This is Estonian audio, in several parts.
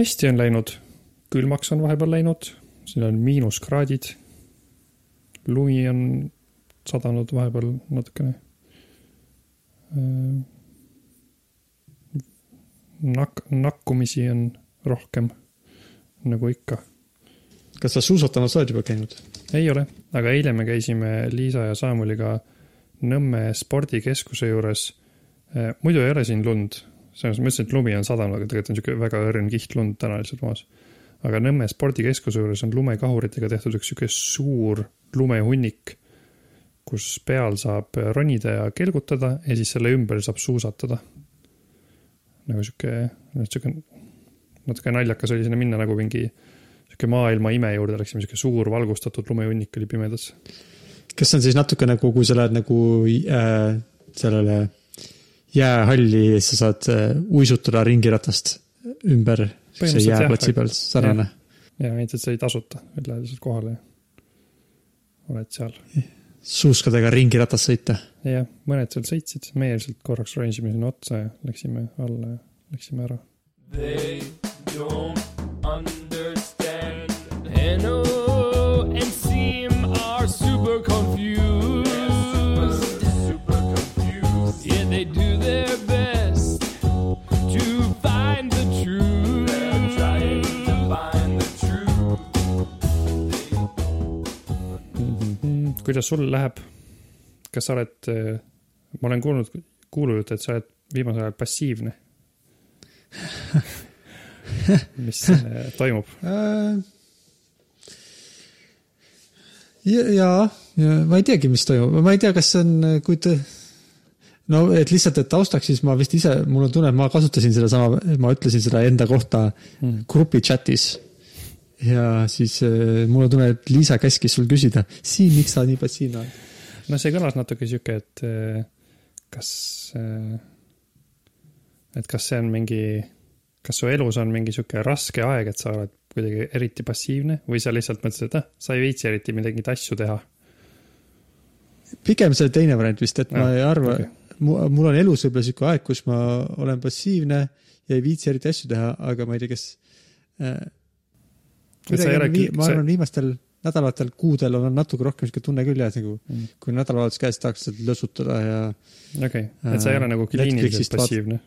hästi on läinud, külmaks on vahepeal läinud, siin on miinuskraadid. lumi on sadanud vahepeal natukene. Nak-, nakkumisi on rohkem, nagu ikka. kas sa suusatamas oled juba käinud? ei ole, aga eile me käisime Liisa ja Saamuliga Nõmme spordikeskuse juures. Muidu ei ole siin lund, selles mõttes, et lumi on sadanud, aga tegelikult on sihuke väga õrn kiht lund täna lihtsalt maas. aga Nõmme spordikeskuse juures on lumekahuritega tehtud üks sihuke suur lumehunnik, kus peal saab ronida ja kelgutada ja siis selle ümber saab suusatada. nagu sihuke, sihuke natuke naljakas oli sinna minna nagu mingi sihuke maailma ime juurde läksime, sihuke suur valgustatud lumehunnik oli pimedas kas see on siis natuke nagu, kui sa lähed nagu äh, sellele jäähalli ja sa saad äh, uisutada ringiratast ümber siukse jääplatsi peal, sarnane? ja, et sa ei tasuta, et lähed lihtsalt kohale ja oled seal. suuskadega ringiratast sõita? jah, mõned seal sõitsid, meie lihtsalt korraks ronisime sinna otsa ja läksime alla ja läksime ära. They don't understand kuidas sul läheb? kas sa oled, ma olen kuulnud kuulujutte, et sa oled viimasel ajal passiivne mis toimub äh,? ja, ja, ja ma ei teagi, mis toimub, ma ei tea, kas see on, kui te. no et lihtsalt, et taustaks, siis ma vist ise, mul on tunne, et ma kasutasin sedasama, ma ütlesin seda enda kohta mm. grupi chat'is. Ja siis äh, mul on tunne, et Liisa käskis sul küsida, Siim, miks sa nii passiivne oled? no see kõlas natuke sihuke, et äh, kas, äh, et kas see on mingi, kas su elus on mingi sihuke raske aeg, et sa oled kuidagi eriti passiivne või sa lihtsalt mõtlesid, et ah, sa ei viitsi eriti mingeid asju teha? pigem see teine variant vist, et ma ja, ei arva okay., mul on elus võib-olla sihuke aeg, kus ma olen passiivne ja ei viitsi eriti asju teha, aga ma ei tea, kas äh,. kuidagi, ma arvan, viimastel nädalatel, kuudel on natuke rohkem sihuke tunne küll jah, nagu mm. kui nädalavahetus käes tahaks lihtsalt lõsutada ja. okei okay., et sa ei ole nagu kliiniliselt passiivne?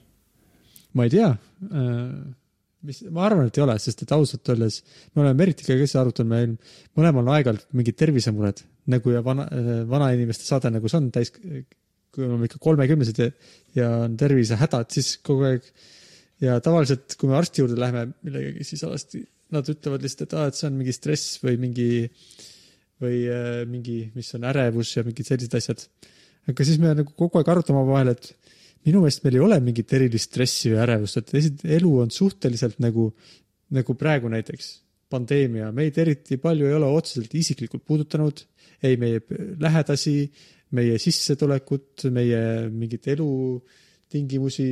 ma ei tea äh, mis, ma arvan, et ei ole, sest et ausalt öeldes me oleme Meritiga ka seda arutanud, meil mõlemal on aeg-ajalt mingid tervisemured nagu ja vana, äh, vanainimeste saade nagu see on täis, kui oleme ikka kolmekümnesed ja, ja on tervisehädad, siis kogu aeg ja tavaliselt, kui me arsti juurde läheme millegagi, siis alati nad ütlevad lihtsalt, et aa, et see on mingi stress või mingi, või äh, mingi, mis on ärevus ja mingid sellised asjad. aga siis me nagu kogu aeg arutame omavahel, et minu meelest meil ei ole mingit erilist stressi või ärevust, et elu on suhteliselt nagu, nagu praegu näiteks pandeemia, meid eriti palju ei ole otseselt isiklikult puudutanud, ei meie lähedasi, meie sissetulekut, meie mingit elutingimusi.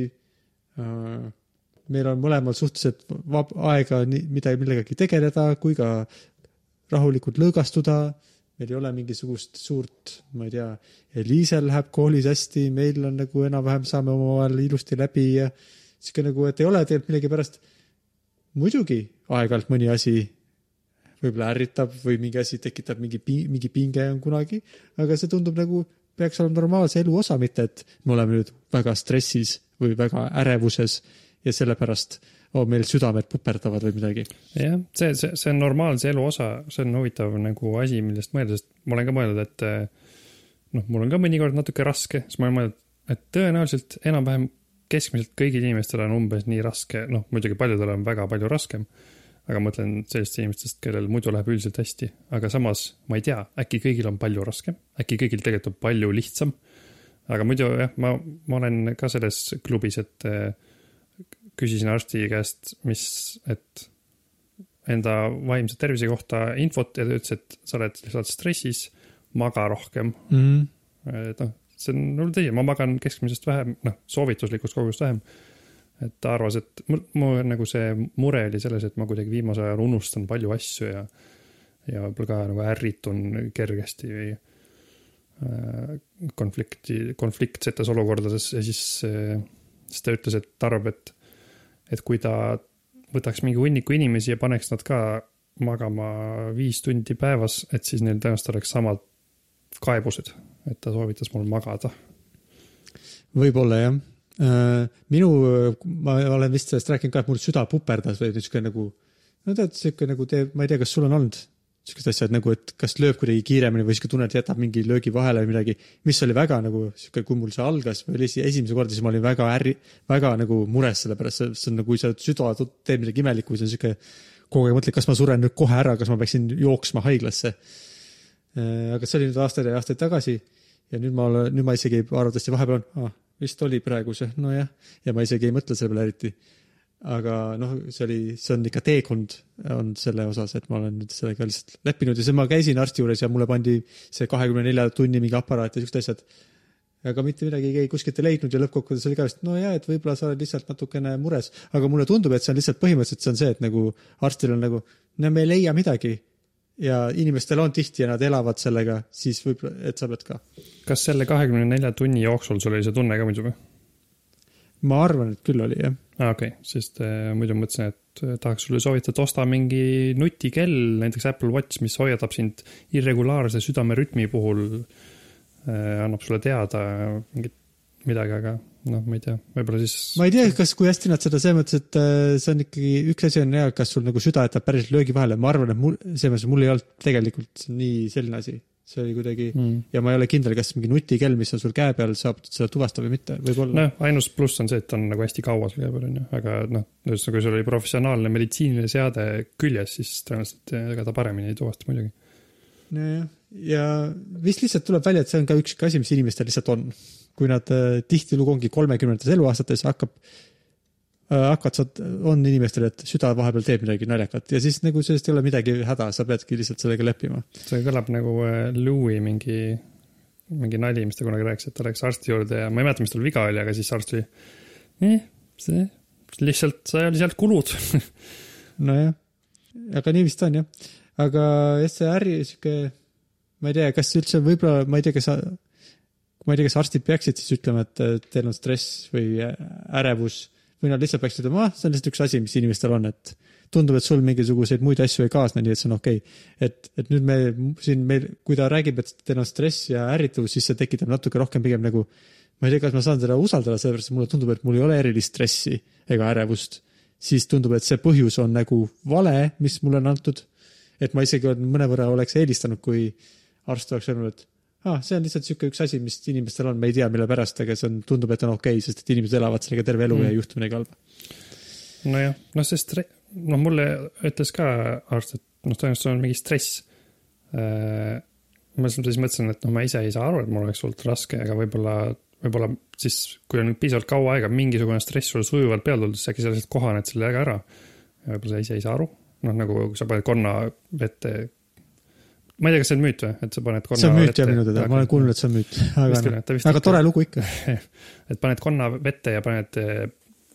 Äh, meil on mõlemal suhteliselt vab-, aega nii, midagi, millegagi tegeleda, kui ka rahulikult lõõgastuda. meil ei ole mingisugust suurt, ma ei tea, Liisel läheb koolis hästi, meil on nagu enam-vähem saame omavahel ilusti läbi ja sihuke nagu, et ei ole tegelikult millegipärast. muidugi aeg-ajalt mõni asi võib-olla ärritab või mingi asi tekitab mingi, mingi pinge on kunagi, aga see tundub nagu peaks olema normaalse elu osa, mitte et me oleme nüüd väga stressis või väga ärevuses ja sellepärast oh, meil südamed puperdavad või midagi. jah, see, see, see on normaalse elu osa, see on huvitav nagu asi, millest mõelda, sest ma olen ka mõelnud, et eh, noh, mul on ka mõnikord natuke raske, siis ma olen mõelnud, et tõenäoliselt enam-vähem keskmiselt kõigil inimestel on umbes nii raske, noh, muidugi paljudel on väga palju raskem. aga ma mõtlen sellistest inimestest, kellel muidu läheb üldiselt hästi, aga samas ma ei tea, äkki kõigil on palju raskem, äkki kõigil tegelikult on palju lihtsam. aga muidu jah, ma, ma olen ka selles klubis, et äh, küsisin arsti käest, mis, et enda vaimse tervise kohta infot ja ta ütles, et sa oled lihtsalt stressis, maga rohkem mm. et noh, see on hull tõsi, ma magan keskmisest vähem, noh, soovituslikust kogust vähem. et ta arvas, et mul, mul nagu see mure oli selles, et ma kuidagi viimasel ajal unustan palju asju ja, ja võib-olla ka nagu ärritun kergesti või äh, konflikti, konfliktsetes olukordades ja siis, siis ta ütles, et ta arvab, et et kui ta võtaks mingi hunniku inimesi ja paneks nad ka magama viis tundi päevas, et siis neil tõenäoliselt oleks samad kaebused, et ta soovitas mul magada. võib-olla jah. Äh, minu, ma olen vist sellest rääkinud ka, et mul süda puperdas või niisugune nagu, no tead, sihuke nagu teeb, ma ei tea, kas sul on olnud siuksed asjad nagu, et kas lööb kuidagi kiiremini või sihuke tunne, et jätab mingi löögi vahele või midagi, mis oli väga nagu sihuke, kui mul see algas või oli esimese korda, siis ma olin väga ärri, väga nagu mures selle pärast, see on nagu, kui sa süda teeb midagi imelikku, see on sihuke, kogu aeg mõtled, kas ma suren nüüd kohe ära, kas ma peaksin jooksma haiglasse. Äh, aga see oli nüüd aastaid ja aastaid tagasi ja nüüd ma nüüd ma isegi arvatavasti vahepeal on ah,, vist oli praegu see, nojah, ja ma isegi ei mõtle selle peale eriti aga noh, see oli, see on ikka teekond on selle osas, et ma olen nüüd sellega lihtsalt leppinud ja siis ma käisin arsti juures ja mulle pandi see kahekümne nelja tunni mingi aparaat ja siuksed asjad. aga mitte midagi keegi kuskilt ei leidnud ja lõppkokkuvõttes oli ka vist, no jaa, et võib-olla sa oled lihtsalt natukene mures, aga mulle tundub, et see on lihtsalt põhimõtteliselt see on see, et nagu arstil on nagu, no me ei leia midagi ja inimestel on tihti ja nad elavad sellega, siis võib-olla, et sa pead ka. kas selle kahekümne nelja tunni jooksul sul oli see tunne ka muidu või? Ma arvan, et küll oli jah aa okei okay., sest äh, muidu mõtlesin, et äh, tahaks sulle soovitada, osta mingi nutikell, näiteks Apple Watch, mis hoiatab sind irregulaarse südamerütmi puhul äh,. annab sulle teada mingit midagi, aga noh, ma ei tea, võib-olla siis. ma ei tea, kas, kui hästi nad seda selles mõttes, et äh, see on ikkagi, üks asi on hea, kas sul nagu süda jätab päriselt löögi vahele, ma arvan, et mul, selles mõttes mul ei olnud tegelikult nii selline asi see oli kuidagi mm. ja ma ei ole kindel, kas mingi nutikell, mis on sul käe peal, saab seda tuvastada või mitte, võib-olla. noh, ainus pluss on see, et on nagu hästi kaua sul käe peal, on ju, aga noh, ühesõnaga, kui sul oli professionaalne meditsiiniline seade küljes, siis tõenäoliselt ega ta paremini ei tuvasta muidugi. nojah, ja vist lihtsalt tuleb välja, et see on ka üks asi, mis inimestel lihtsalt on. kui nad äh, tihtilugu ongi kolmekümnendates eluaastates, hakkab hakkad sa, on inimestel, et süda vahepeal teeb midagi naljakat ja siis nagu sellest ei ole midagi häda, sa peadki lihtsalt sellega leppima. see kõlab nagu äh, Louis mingi, mingi nali, mis ta kunagi rääkis, et ta läks arsti juurde ja ma ei mäleta, mis tal viga oli, aga siis arst oli eh,, see lihtsalt, sa lihtsalt kulud nojah, aga nii vist on jah. aga jah, see äri sihuke, ma ei tea, kas üldse võib-olla, ma ei tea, kas sa, ma ei tea, kas arstid peaksid siis ütlema, et teil on stress või ärevus või nad lihtsalt peaksid ütlema, ah, see on lihtsalt üks asi, mis inimestel on, et tundub, et sul mingisuguseid muid asju ei kaasne, nii et see on okei okay.. et, et nüüd me siin meil, kui ta räägib, et teil on stress ja ärritus, siis see tekitab natuke rohkem pigem nagu, ma ei tea, kas ma saan seda usaldada, sellepärast et mulle tundub, et mul ei ole erilist stressi ega ärevust. siis tundub, et see põhjus on nagu vale, mis mulle on antud. et ma isegi mõnevõrra oleks eelistanud, kui arst oleks öelnud, et ah, see on lihtsalt sihuke üks asi, mis inimestel on, me ei tea, mille pärast, aga see on, tundub, et on okei okay,, sest et inimesed elavad sellega terve elu mm. ja ei juhtu midagi halba. nojah, noh, see stre-, noh, mulle ütles ka arst, et noh, tõenäoliselt on mingi stress äh,. ma siis mõtlesin, et noh, ma ise ei saa aru, et mul oleks hullult raske, aga võib-olla, võib-olla siis, kui on piisavalt kaua aega mingisugune stress sulle sujuvalt peale tulnud, siis äkki sa lihtsalt kohaned sellega ära. võib-olla sa ise ei saa aru, noh, nagu sa paned konna vette ma ei tea, kas see on müüt või, et sa paned konna. see on müüt jah minu teada, ma olen kuulnud, et see on müüt, aga noh, väga tore lugu ikka et paned konna vette ja paned eh,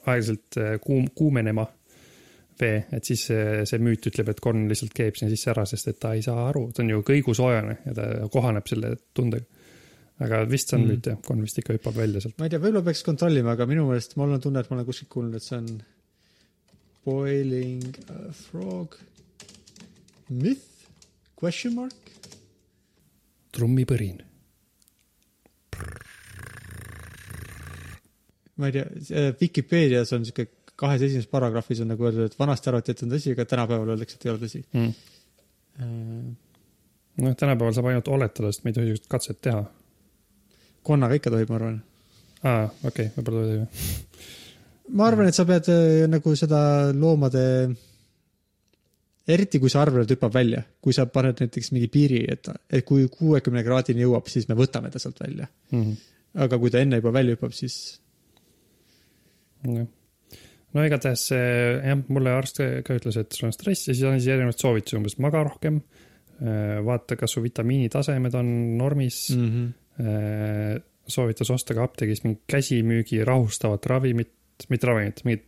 aeglaselt eh, kuum, kuumenema vee, et siis see, see müüt ütleb, et konn lihtsalt keeb sinna sisse ära, sest et ta ei saa aru, ta on ju kõigusoojane ja ta kohaneb selle tundega. aga vist see on mm. müüt jah, konn vist ikka hüppab välja sealt. ma ei tea, võib-olla peaks kontrollima, aga minu meelest mul on tunne, et ma olen kuskilt kuulnud, et see on boiling frog myth Question mark? trummipõrin. ma ei tea, Vikipeedias on sihuke kahes esimeses paragrahvis on nagu öeldud, et vanasti arvati, et on tõsi, aga tänapäeval öeldakse, et ei ole tõsi mm.. Uh... noh, tänapäeval saab ainult oletada, sest me ei tohi sihukest katset teha. konnaga ikka tohib, ma arvan. aa, okei okay,, võib-olla tohib. ma arvan, et sa pead äh, nagu seda loomade eriti kui see arveled hüppab välja, kui sa paned näiteks mingi piiri, et, et kui kuuekümne kraadini jõuab, siis me võtame ta sealt välja mm. -hmm. aga kui ta enne juba välja hüppab, siis. jah, no igatahes jah, mulle arst ka ütles, et sul on stress ja siis andis erinevaid soovitusi, umbes maga rohkem. Äh, vaata, kas su vitamiinitasemed on normis mm. -hmm. soovitas osta ka apteegist mingit käsimüügi rahustavat ravimit, mitte ravimit, mingit,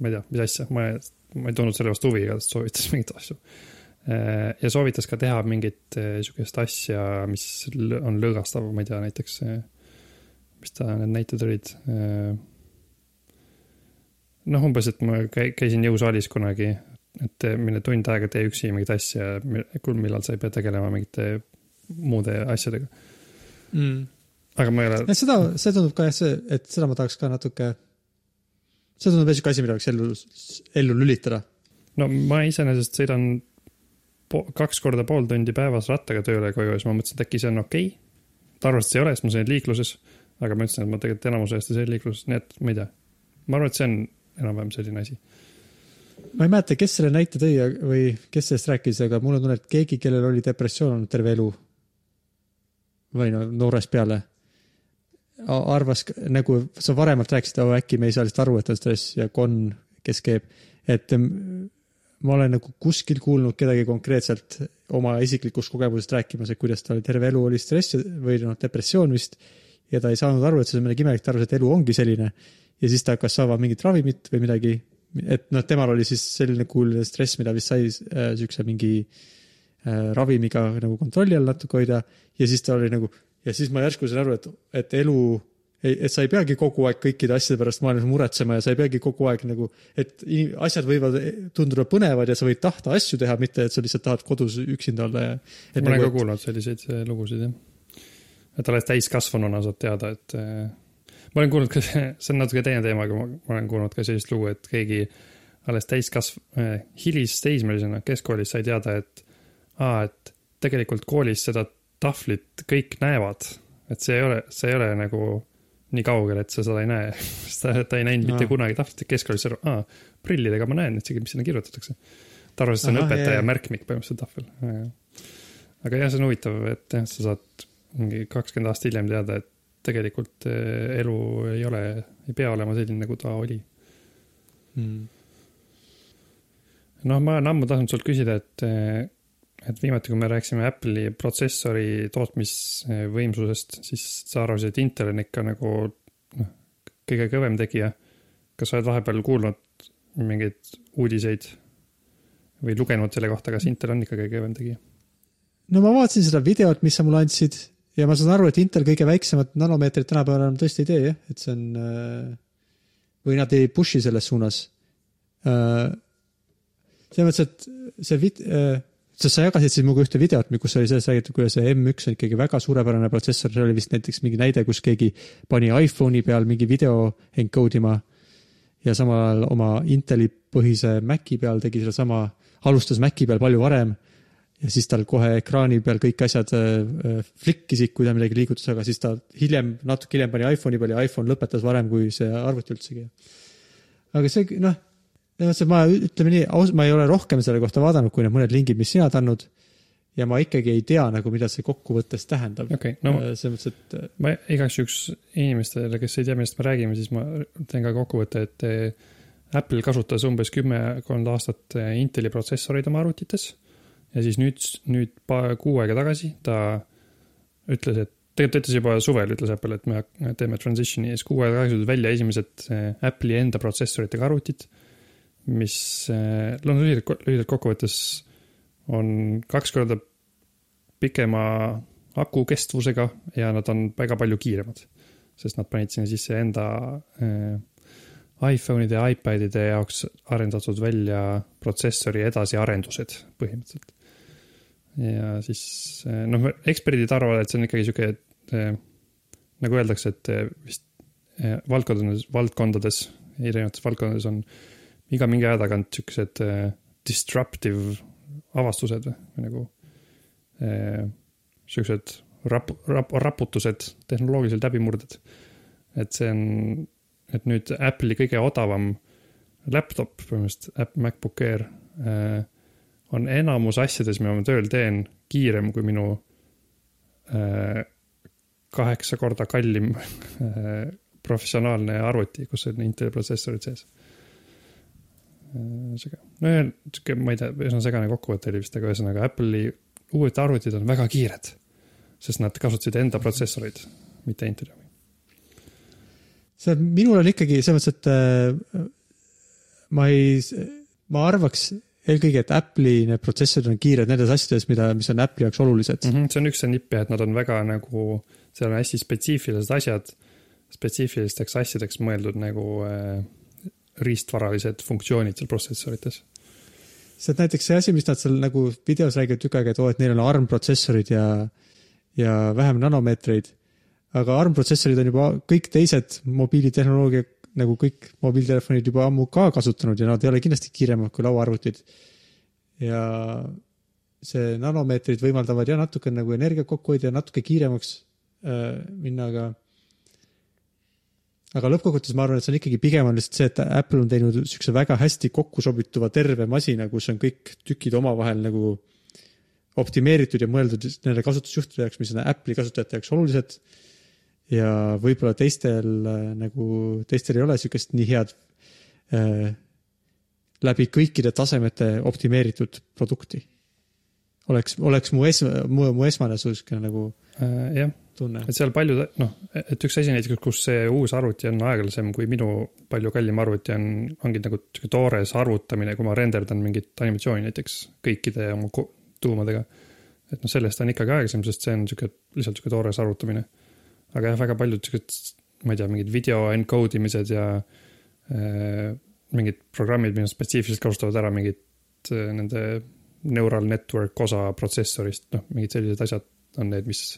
ma ei tea, mis asja, ma ma ei tundnud selle vastu huvi, igatahes soovitas mingeid asju. Äh, ja soovitas ka teha mingit äh, sihukest asja, mis on lõõgastav, ma ei tea, näiteks, äh, mis ta, need näited olid. noh, umbes, et ma käi- käisin jõusaalis kunagi, et mine tund aega tee üksi mingit asja, millal sa ei pea tegelema mingite muude asjadega. mm.. aga ma ei ole, seda, see tundub ka jah, see, et seda ma tahaks ka natuke, see tundub jah siuke asi, mida võiks ellu, ellu lülitada. no ma iseenesest sõidan kaks korda pool tundi päevas rattaga tööle koju ja siis ma mõtlesin, et äkki see on okei okay.. ta arvas, et see ei ole, sest ma sõin liikluses, aga ma ütlesin, et ma tegelikult enamuse eest ei sõi liikluses, nii et ma ei tea. ma arvan, et see on enam-vähem selline asi. ma ei mäleta, kes selle näite tõi või kes sellest rääkis, aga mul on tunne, et keegi, kellel oli depressioon olnud terve elu või no noorest peale, arvas nagu sa varemalt rääkisid, äkki me ei saa lihtsalt aru, et on stress ja Kon, kes keeb, et mm, ma olen nagu kuskil kuulnud kedagi konkreetselt oma isiklikust kogemusest rääkimas, et kuidas tal terve elu oli stress või noh, depressioon vist ja ta ei saanud aru, et see on midagi imelik, ta arvas, et elu ongi selline. Ja siis ta hakkas saama mingit ravimit või midagi, et noh, temal oli siis selline kuulne stress, mida vist sai äh, siukse mingi äh, ravimiga nagu kontrolli all natuke hoida. Ja siis ta oli nagu ja siis ma järsku sain aru, et, et elu, et sa ei peagi kogu aeg kõikide asjade pärast maailmas muretsema ja sa ei peagi kogu aeg nagu, et asjad võivad tunduda põnevad ja sa võid tahta asju teha, mitte et sa lihtsalt tahad kodus üksinda olla ja. ma olen ka kuulnud selliseid äh, lugusid, jah. et alles täiskasvanuna saad teada, et äh, ma olen kuulnud ka, see on natuke teine teema, aga ma, olen kuulnud ka sellist lugu, et keegi alles täiskasv- äh,, hilisteismelisena keskkoolis sai teada, et aa, et tegelikult koolis seda tahvlit kõik näevad, et see ei ole, see ei ole nagu nii kaugel, et sa seda ei näe. sest ta, ta ei näinud mitte Aa. kunagi tahvlit, keskkoolis aru, aa, prillidega ma näen isegi, mis sinna kirjutatakse. ta arvas, et see on Ahah, õpetaja jaa. märkmik põhimõtteliselt tahvel. aga jah, see on huvitav, et jah, sa saad mingi kakskümmend aastat hiljem teada, et tegelikult eh, elu ei ole, ei pea olema selline, nagu ta oli. mm.. noh, ma olen ammu tahtnud sult küsida, et, et viimati, kui me rääkisime Apple'i protsessori tootmisvõimsusest, siis sa arvasid, et Intel on ikka nagu noh, kõige kõvem tegija. kas sa oled vahepeal kuulnud mingeid uudiseid või lugenud selle kohta, kas Intel on ikka kõige kõvem tegija? no ma vaatasin seda videot, mis sa mulle andsid ja ma saan aru, et Intel kõige väiksemat nanomeetrit tänapäeval enam tõesti ei tee jah, et see on äh, või nad ei push'i selles suunas. selles mõttes, et see vid-, sest sa jagasid siis minuga ühte videot, kus oli sellest räägitud, kuidas see M1 on ikkagi väga suurepärane protsessor, see oli vist näiteks mingi näide, kus keegi pani iPhone'i peal mingi video encode ima ja samal ajal oma Inteli põhise Maci peal tegi sedasama, alustas Maci peal palju varem ja siis tal kohe ekraani peal kõik asjad äh, flikkisid, kui ta midagi liigutas, aga siis ta hiljem, natuke hiljem pani iPhone'i peale ja iPhone lõpetas varem kui see arvuti üldsegi. aga see noh, mõttes, et ma ütleme nii, ma ei ole rohkem selle kohta vaadanud, kui need mõned lingid, mis sina andnud. ja ma ikkagi ei tea nagu, mida see kokkuvõttes tähendab. okay,, no selles mõttes, et äh, ma igaks juhuks inimestele, kes ei tea, millest me räägime, siis ma teen ka kokkuvõtte, et eh, Apple kasutas umbes kümmekond aastat eh, Inteli protsessoreid oma arvutites ja siis nüüd, nüüd pa- kuu aega tagasi ta ütles, et tegelikult ta ütles juba suvel, ütles Apple, et me teeme transition'i ja siis kuu aega tagasi tulid välja esimesed Apple'i enda protsessoritega arvutid, mis eh, noh, lühidalt, lühidalt kokkuvõttes on kaks korda pikema aku kestvusega ja nad on väga palju kiiremad. sest nad panid sinna sisse enda äh, iPhone'ide ja iPadide jaoks arendatud välja protsessori edasiarendused põhimõtteliselt. ja siis äh, noh, eksperdid arvavad, et see on ikkagi sihuke äh, nagu öeldakse, et vist äh, valdkondades, valdkondades, erinevates valdkondades on iga mingi aja tagant siuksed äh, disruptive avastused või nagu äh, siuksed rap-, rap-, raputused, tehnoloogilised läbimurded. et see on, et nüüd Apple'i kõige odavam laptop, põhimõtteliselt App MacBook Air äh, on enamus asjades, mida ma tööl teen, kiirem kui minu äh, kaheksa korda kallim äh, professionaalne arvuti, kus on Inteli protsessorid sees äh, sihuke, no ja sihuke, ma ei tea, üsna segane kokkuvõte oli vist, aga ühesõnaga Apple'i uued arvutid on väga kiired. sest nad kasutasid enda protsessoreid, mitte Inteli see minul on ikkagi selles mõttes, et äh, ma ei, ma arvaks eelkõige, et Apple'i need protsessorid on kiired nendes asjades, mida, mis on Apple'i jaoks olulised mm. -hmm, see on üks see nipp jah, et nad on väga nagu, seal on hästi spetsiifilised asjad, spetsiifilisteks asjadeks mõeldud nagu äh, riistvaralised funktsioonid seal protsessorites. on näiteks see asi, mis nad seal nagu videos räägivad tükk aega, et oo, et neil on ARM protsessorid ja, ja vähem nanomeetreid. aga ARM protsessorid on juba kõik teised mobiilitehnoloogia, nagu kõik mobiiltelefonid juba ammu ka kasutanud ja nad ei ole kindlasti kiiremad kui lauaarvutid. ja see nanomeetrid võimaldavad jah, natuke nagu energiat kokku hoida ja natuke kiiremaks äh, minna, aga aga lõppkokkuvõttes ma arvan, et see on ikkagi pigem on lihtsalt see, et Apple on teinud siukse väga hästi kokku sobituva terve masina, kus on kõik tükid omavahel nagu optimeeritud ja mõeldud nende kasutusjuhtide jaoks, mis on Apple'i kasutajate jaoks olulised. ja võib-olla teistel nagu, teistel ei ole siukest nii head äh, läbi kõikide tasemete optimeeritud produkti. oleks, oleks mu es-, mu, mu esmane sihuke nagu äh, jah tunne. et seal paljud, noh, et üks asi näiteks, kus see uus arvuti on aeglasem kui minu palju kallim arvuti on, ongi nagu sihuke toores arvutamine, kui ma renderdan mingit animatsiooni näiteks kõikide oma tuumadega. et noh, sellest on ikkagi aeglasem, sest see on sihuke, lihtsalt sihuke toores arvutamine. aga jah, väga paljud siuksed, ma ei tea, mingid video encode imised ja äh, mingid programmid, mida spetsiifiliselt kasutavad ära mingit äh, nende neural network osa protsessorist, noh, mingid sellised asjad on need, mis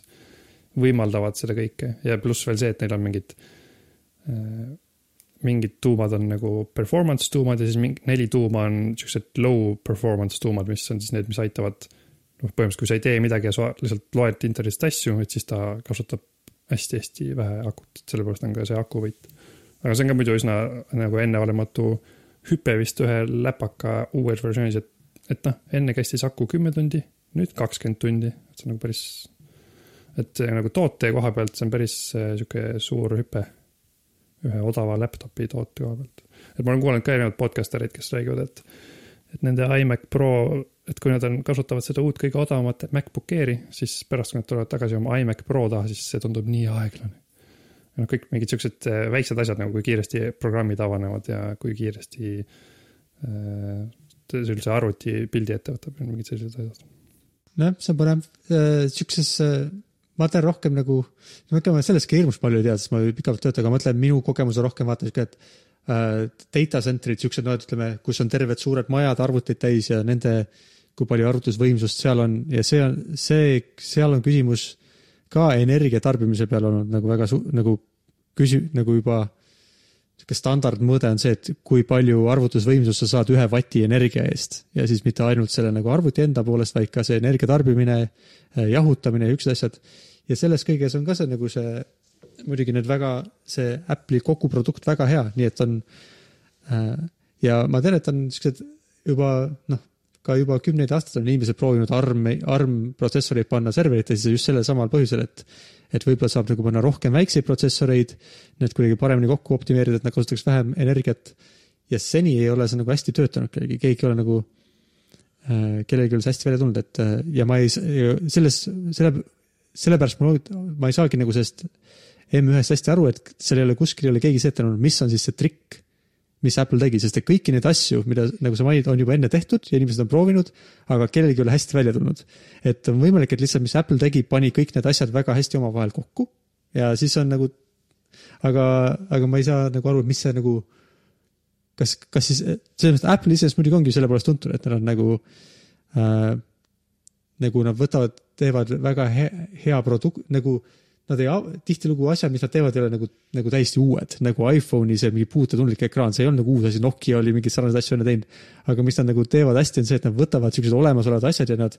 võimaldavad seda kõike ja pluss veel see, et neil on mingid äh,, mingid tuumad on nagu performance tuumad ja siis mingi neli tuuma on siuksed low performance tuumad, mis on siis need, mis aitavad. noh, põhimõtteliselt, kui sa ei tee midagi ja sa lihtsalt loed internetist asju, et siis ta kasutab hästi-hästi vähe akut, et sellepärast on ka see akuvõit. aga see on ka muidu üsna nagu enneolematu hüpe vist ühe läpaka uues versioonis, et, et noh, enne kestis aku kümme tundi, nüüd kakskümmend tundi, et see on nagu päris et nagu toote koha pealt, see on päris äh, sihuke suur hüpe ühe odava laptop'i toote koha pealt. et ma olen kuulanud ka erinevaid podcaster eid, kes räägivad, et, et nende iMac Pro, et kui nad on, kasutavad seda uut kõige odavamat MacBook Airi, siis pärast, kui nad tulevad tagasi oma iMac Pro taha, siis see tundub nii aeglane. noh, kõik mingid siuksed äh, väiksed asjad nagu, kui kiiresti programmid avanevad ja kui kiiresti äh, üldse arvuti pildi ette võtab ja mingid sellised asjad. nojah, see on põnev äh,, äh ma teen rohkem nagu, no ütleme, sellest ka hirmus palju ei tea, sest ma pikalt töötan, aga ma mõtlen, minu kogemus on rohkem vaata siuke, et äh, data center'id, siuksed, no ütleme, kus on terved suured majad arvuteid täis ja nende, kui palju arvutusvõimsust seal on. Ja see on, see, seal on küsimus ka energia tarbimise peal olnud nagu väga su-, nagu küsi-, nagu juba sihuke standardmõõde on see, et kui palju arvutusvõimsust sa saad ühe vati energia eest ja siis mitte ainult selle nagu arvuti enda poolest, vaid ka see energia tarbimine, äh, jahutamine ja niisugused asjad. ja selles kõiges on ka see nagu see, muidugi need väga, see Apple'i kogu produkt väga hea, nii et on. Äh, ja ma tean, et on siuksed juba noh, ka juba kümneid aastaid on inimesed proovinud ARM, ARM protsessoreid panna serveritesse just sellel samal põhjusel, et et võib-olla saab nagu panna rohkem väikseid protsessoreid, need kuidagi paremini kokku optimeerida, et nad kasutaks vähem energiat. ja seni ei ole see nagu hästi töötanud kellelgi, keegi ei ole nagu äh,, kellelgi ei ole see hästi välja tulnud, et äh, ja ma ei, selles, selle, sellepärast ma, ma ei saagi nagu sellest M1-st hästi aru, et seal ei ole kuskil ei ole keegi seletanud, mis on siis see trikk mis Apple tegi, sest et kõiki neid asju, mida, nagu sa mainid, on juba enne tehtud ja inimesed on proovinud, aga kellelgi ei ole hästi välja tulnud. et on võimalik, et lihtsalt, mis Apple tegi, pani kõik need asjad väga hästi omavahel kokku ja siis on nagu, aga, aga ma ei saa nagu aru, mis see nagu, kas, kas siis, selles mõttes Apple iseenesest muidugi ongi selle poolest tuntud, et nad on nagu äh,, nagu nad võtavad, teevad väga he, hea produkt, nagu nad ei, tihtilugu asjad, mis nad teevad, ei ole nagu, nagu täiesti uued, nagu iPhone'i see mingi puutetundlik ekraan, see ei olnud nagu uus asi, Nokia oli mingeid sarnaseid asju enne teinud. aga mis nad nagu teevad hästi, on see, et nad võtavad siuksed olemasolevad asjad ja nad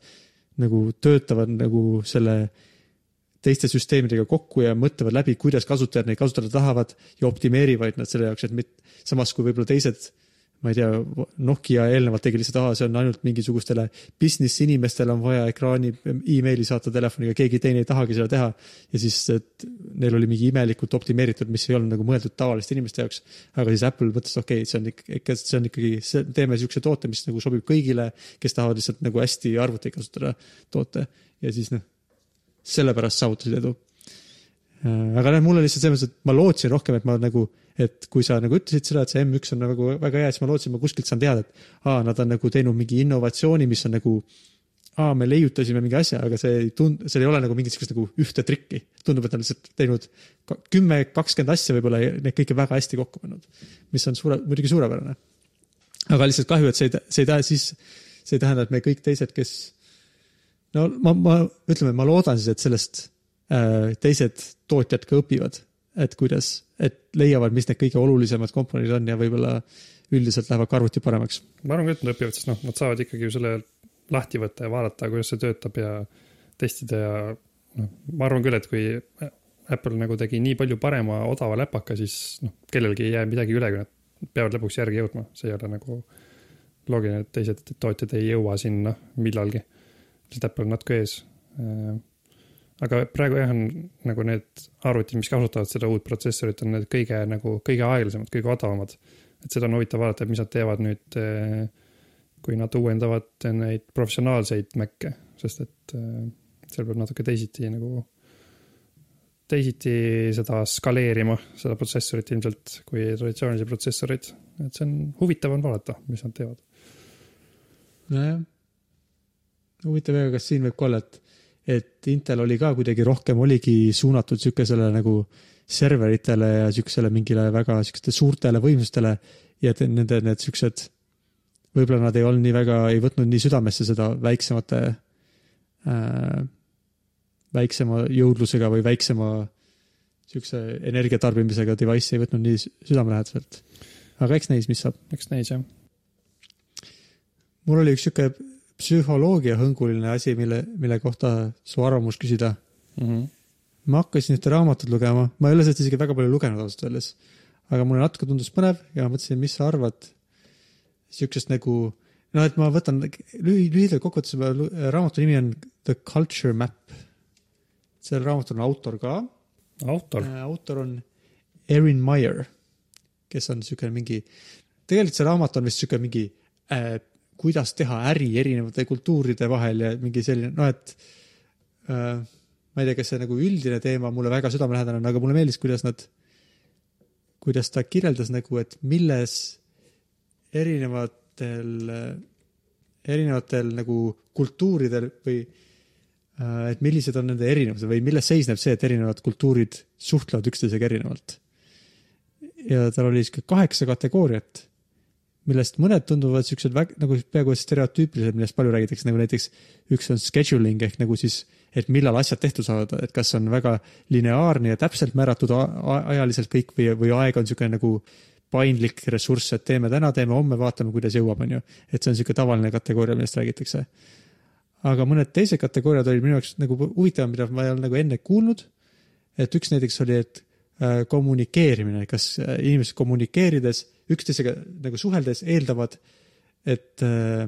nagu töötavad nagu selle teiste süsteemidega kokku ja mõtlevad läbi, kuidas kasutajad neid kasutada tahavad ja optimeerivad nad selle jaoks, et mit-, samas kui võib-olla teised ma ei tea, Nokia eelnevalt tegi lihtsalt, aa, see on ainult mingisugustele business inimestele on vaja ekraani emaili saata telefoniga, keegi teine ei tahagi seda teha. ja siis, et neil oli mingi imelikult optimeeritud, mis ei olnud nagu mõeldud tavaliste inimeste jaoks. aga siis Apple mõtles, okei okay,, see on ikka, see on ikkagi, teeme siukse toote, mis nagu sobib kõigile, kes tahavad lihtsalt nagu hästi arvuteid kasutada, toote. ja siis noh, sellepärast saavutasid edu. aga noh, mul oli lihtsalt selles mõttes, et ma lootsin rohkem, et ma nagu et kui sa nagu ütlesid seda, et see M1 on nagu väga hea, siis ma lootsin, ma kuskilt saan teada, et aa, nad on nagu teinud mingi innovatsiooni, mis on nagu aa, me leiutasime mingi asja, aga see ei tund-, seal ei ole nagu mingit sihukest nagu ühte trikki. tundub, et nad lihtsalt teinud kümme, kakskümmend asja võib-olla ja need kõik on väga hästi kokku pannud, mis on suure, muidugi suurepärane. aga lihtsalt kahju, et see ei, see ei tähenda siis, see ei tähenda, et me kõik teised, kes no ma, ma ütleme, ma loodan siis, et sellest äh, teised tootjad ka õpivad, et kuidas, et leiavad, mis need kõige olulisemad komponendid on ja võib-olla üldiselt lähevad ka arvuti paremaks. ma arvan küll, et nad õpivad, sest noh, nad saavad ikkagi ju selle lahti võtta ja vaadata, kuidas see töötab ja testida ja noh, ma arvan küll, et kui Apple nagu tegi nii palju parema odava läpaka, siis noh, kellelgi ei jää midagi üle, kui nad peavad lõpuks järgi jõudma, see ei ole nagu loogiline, et teised tootjad ei jõua sinna millalgi. sest Apple on natuke ees. Aga praegu jah, on nagu need arvutid, mis kasutavad seda uut protsessorit, on need kõige nagu kõige aeglasemad, kõige odavamad et seda on huvitav vaadata, et mis nad teevad nüüd, kui nad uuendavad neid professionaalseid Mac'e, sest et eh, seal peab natuke teisiti nagu, teisiti seda skaleerima, seda protsessorit ilmselt, kui traditsioonilisi protsessoreid. et see on huvitav on vaadata, mis nad teevad. nojah. huvitav jah, kas siin võib ka olla, et, et Intel oli ka kuidagi rohkem, oligi suunatud sihukesele nagu serveritele ja sihukesele mingile väga sihukestele suurtele võimsustele ja nende need siuksed, võib-olla nad ei olnud nii väga, ei võtnud nii südamesse seda väiksemate äh,, väiksema jõudlusega või väiksema sihukese energiatarbimisega device'i ei võtnud nii südamelähedaselt. aga eks näis, mis saab. eks näis jah. mul oli üks sihuke psühholoogiahõnguline asi, mille, mille kohta su arvamus küsida. Mm -hmm. ma hakkasin ühte raamatut lugema, ma ei ole sellest isegi väga palju lugenud ausalt öeldes, aga mulle natuke tundus põnev ja mõtlesin, mis sa arvad siuksest nagu, noh, et ma võtan lühi-, lühidalt kokkuvõttes, raamatu nimi on The Culture Map. sellel raamatul on autor ka, autor, autor on Erin Meyer, kes on siuke mingi, tegelikult see raamat on vist siuke mingi äh,, kuidas teha äri erinevate kultuuride vahel ja mingi selline, noh, et äh, ma ei tea, kas see nagu üldine teema mulle väga südamelähedane on, aga mulle meeldis, kuidas nad, kuidas ta kirjeldas nagu, et milles erinevatel, erinevatel nagu kultuuridel või äh, et millised on nende erinevused või milles seisneb see, et erinevad kultuurid suhtlevad üksteisega erinevalt. ja tal oli sihuke kaheksa kategooriat, millest mõned tunduvad siuksed väg- nagu peaaegu stereotüüpilised, millest palju räägitakse, nagu näiteks üks on scheduling ehk nagu siis, et millal asjad tehtud saavad, et kas on väga lineaarne ja täpselt määratud ajaliselt kõik või, või aeg on sihuke nagu paindlik ressurss, et teeme täna, teeme homme, vaatame, kuidas jõuab, onju. et see on sihuke tavaline kategooria, millest räägitakse. aga mõned teised kategooriad olid minu jaoks nagu huvitavam, mida ma ei olnud nagu enne kuulnud. et üks näiteks oli, et äh, kommunikeerimine, kas äh, inimesed kommunikeerides, üksteisega nagu suheldes eeldavad, et äh,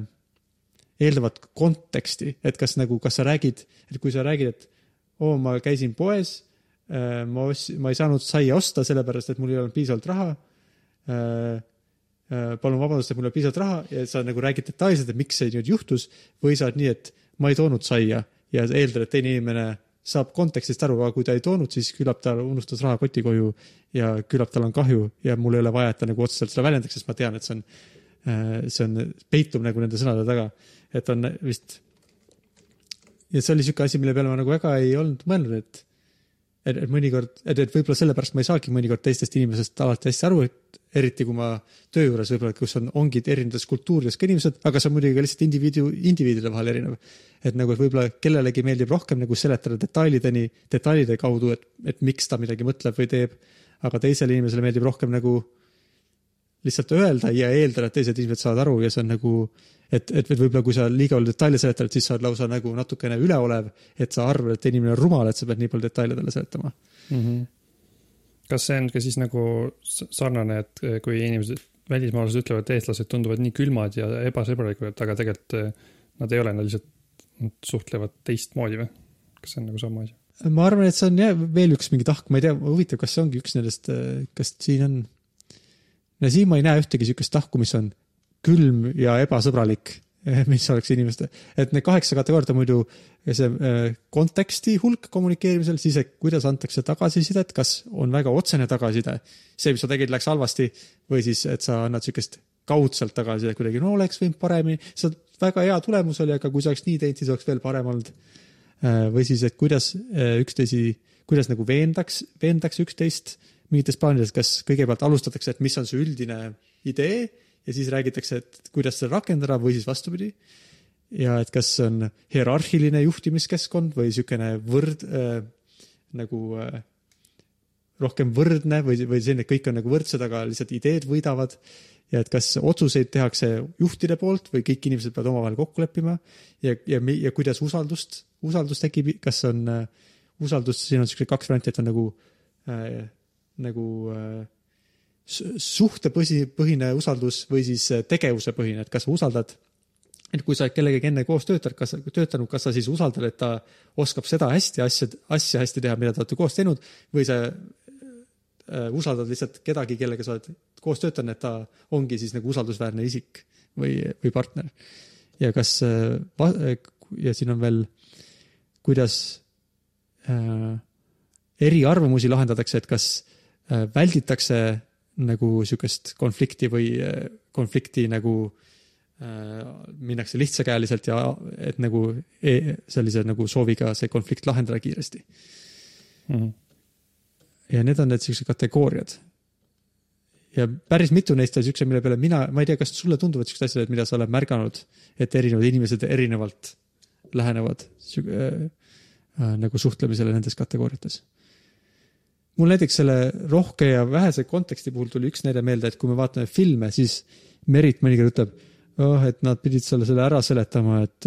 eeldavad konteksti, et kas nagu, kas sa räägid, et kui sa räägid, et oo, ma käisin poes, ma os-, ma ei saanud saia osta, sellepärast et mul ei olnud piisavalt raha. palun vabandust, et mul ei olnud piisavalt raha ja sa nagu räägid detailselt, et miks see nüüd juhtus või sa oled nii, et ma ei toonud saia ja eeldad, et teine inimene saab kontekstist aru, aga kui ta ei toonud, siis küllap ta unustas rahakoti koju ja küllap tal on kahju ja mul ei ole vaja, et ta nagu otseselt seda väljendaks, sest ma tean, et see on, see on, peitub nagu nende sõnade taga, et on vist. ja see oli sihuke asi, mille peale ma nagu väga ei olnud mõelnud, et, et, et mõnikord, et, et võib-olla sellepärast ma ei saagi mõnikord teistest inimesest alati hästi aru, et eriti kui ma töö juures võib-olla, kus on, ongi erinevates kultuurides ka inimesed, aga see on muidugi ka lihtsalt indiviidu, indiviidide vahel erinev. et nagu, et võib-olla kellelegi meeldib rohkem nagu seletada detailideni, detailide kaudu, et, et miks ta midagi mõtleb või teeb. aga teisele inimesele meeldib rohkem nagu lihtsalt öelda ja eeldada, et teised inimesed saavad aru ja see on nagu, et, et võib-olla kui sa liiga palju detaile seletad, siis sa oled lausa nagu natukene üleolev, et sa arvad, et inimene on rumal, et sa pead nii palju detaile talle seletama. mm. -hmm. kas see on ka siis nagu sarnane, et eh, kui inimesed, välismaalased ütlevad, et eestlased tunduvad nii külmad ja ebasõbralikud, aga tegelikult eh, nad ei ole, nad lihtsalt suhtlevad teistmoodi või? kas see on nagu sama asi? ma arvan, et see on jah veel üks mingi tahk, ma ei tea, huvitav, kas see ongi üks nendest, kas siin on, no siin ma ei näe ühtegi sihukest tahku, mis on külm ja ebasõbralik, mis oleks inimeste, et need kaheksa kategooriat on muidu see äh, konteksti hulk kommunikeerimisel, siis, kuidas antakse tagasisidet, kas on väga otsene tagasiside, see, mis sa tegid, läks halvasti või siis, et sa annad sihukest kaudselt tagasisidet kuidagi, no oleks võinud paremini, sa väga hea tulemus oli, aga kui sa oleks nii teinud, siis oleks veel parem olnud. või siis, et kuidas üksteisi, kuidas nagu veendaks, veendakse üksteist mingites plaanides, kas kõigepealt alustatakse, et mis on see üldine idee ja siis räägitakse, et kuidas seda rakendada või siis vastupidi. ja et kas on hierarhiline juhtimiskeskkond või niisugune võrd äh,, nagu äh, rohkem võrdne või, või selline, et kõik on nagu võrdsed, aga lihtsalt ideed võidavad. ja et kas otsuseid tehakse juhtide poolt või kõik inimesed peavad omavahel kokku leppima ja, ja, ja kuidas usaldust, usaldus tekib, kas on äh, usaldus, siin on siuksed kaks varianti, et on nagu äh,, nagu äh, suhtepõhi, põhine usaldus või siis äh, tegevusepõhine, et kas sa usaldad et kui sa oled kellegagi enne koos töötanud, kas, töötanud, kas sa siis usaldad, et ta oskab seda hästi asja, asja hästi teha, mida te olete koos teinud või sa äh, usaldad lihtsalt kedagi, kellega sa oled koos töötanud, et ta ongi siis nagu usaldusväärne isik või, või partner. ja kas ja siin on veel, kuidas äh, eriarvamusi lahendatakse, et kas äh, välditakse nagu sihukest konflikti või äh, konflikti nagu äh, minnakse lihtsakäeliselt ja et nagu e sellise nagu sooviga see konflikt lahendada kiiresti mm. -hmm. ja need on need siuksed kategooriad. ja päris mitu neist on siuksed, mille peale mina, ma ei tea, kas sulle tunduvad siuksed asjad, mida sa oled märganud, et erinevad inimesed erinevalt lähenevad äh, äh, nagu suhtlemisele nendes kategooriates mul näiteks selle rohke ja vähese konteksti puhul tuli üks näide meelde, et kui me vaatame filme, siis Merit mõnikord ütleb, oh, et nad pidid selle, selle ära seletama, et,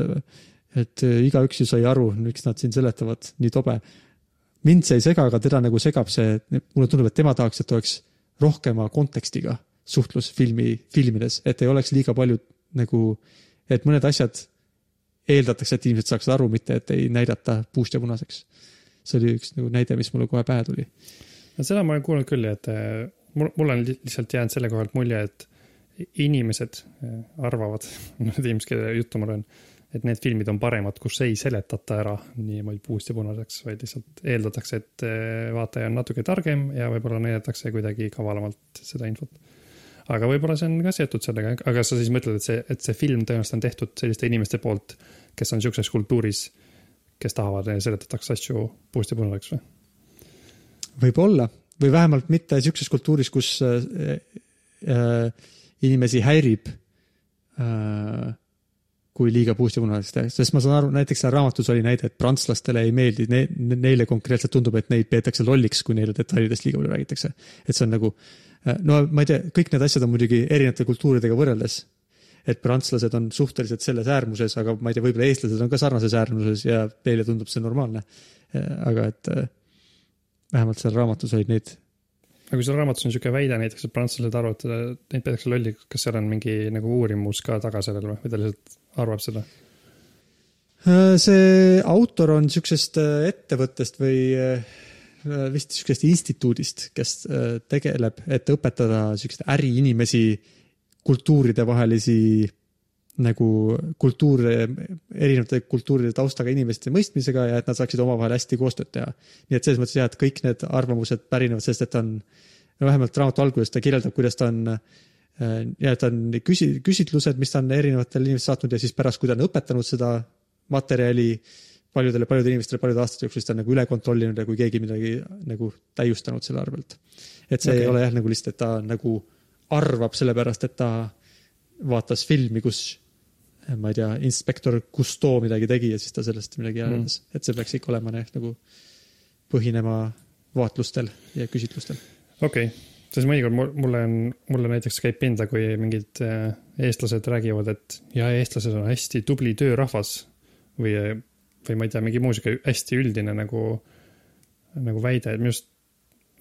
et igaüks ju sai aru, miks nad siin seletavad, nii tobe. mind see ei sega, aga teda nagu segab see, mulle tundub, et tema tahaks, et oleks rohkema kontekstiga suhtlus filmi, filmides, et ei oleks liiga palju nagu, et mõned asjad eeldatakse, et inimesed saaksid aru, mitte et ei näidata puust ja punaseks see oli üks nagu näide, mis mulle kohe pähe tuli. no seda ma olen kuulnud küll, et äh, mul, mul on lihtsalt jäänud selle koha pealt mulje, et inimesed äh, arvavad, need inimesed, kelle juttu ma loen, et need filmid on paremad, kus ei seletata ära niimoodi puust ja punaseks, vaid lihtsalt eeldatakse, et äh, vaataja on natuke targem ja võib-olla näidatakse kuidagi kavalamalt seda infot. aga võib-olla see on ka seotud sellega, aga sa siis mõtled, et see, et see film tõenäoliselt on tehtud selliste inimeste poolt, kes on sihukeses kultuuris kes tahavad, seletatakse asju puust ja punaseks või? võib-olla või vähemalt mitte sihukeses kultuuris, kus äh, äh, inimesi häirib äh, kui liiga puust ja punaseks teha, sest ma saan aru, näiteks seal raamatus oli näide, et prantslastele ei meeldi ne,, neile konkreetselt tundub, et neid peetakse lolliks, kui neile detailidest liiga palju räägitakse. et see on nagu, äh, no ma ei tea, kõik need asjad on muidugi erinevate kultuuridega võrreldes et prantslased on suhteliselt selles äärmuses, aga ma ei tea, võib-olla eestlased on ka sarnases äärmuses ja neile tundub see normaalne. aga et äh, vähemalt seal raamatus olid neid. aga kui seal raamatus on niisugune väide näiteks, et prantslased arvavad, neid peetakse lolli, kas seal on mingi nagu uurimus ka taga sellel või, või ta lihtsalt arvab seda? Äh, see autor on niisugusest äh, ettevõttest või vist niisugusest instituudist, kes tegeleb, et õpetada niisuguseid äriinimesi kultuuride vahelisi nagu kultuur, erinevate kultuuride taustaga inimeste mõistmisega ja et nad saaksid omavahel hästi koostööd teha. nii et selles mõttes jah, et kõik need arvamused pärinevad sellest, et ta on, no vähemalt raamatu alguses ta kirjeldab, kuidas ta on äh, ja ta on küsi-, küsitlused, mis ta on erinevatele inimestele saatnud ja siis pärast, kui ta on õpetanud seda materjali paljudele, paljudele inimestele paljude aastate jooksul, siis ta on nagu üle kontrollinud ja kui keegi midagi nagu täiustanud selle arvelt. et see okay. ei ole jah, nagu lihtsalt, et ta nagu arvab, sellepärast et ta vaatas filmi, kus ma ei tea, inspektor Cousteau midagi tegi ja siis ta sellest midagi järeldas mm., et see peaks ikka olema jah, nagu põhinema vaatlustel ja küsitlustel. okei okay., sest mõnikord mulle on, mulle näiteks käib pinda, kui mingid äh, eestlased räägivad, et ja eestlased on hästi tubli töörahvas või, või ma ei tea, mingi muu sihuke hästi üldine nagu, nagu väide, et minu arust,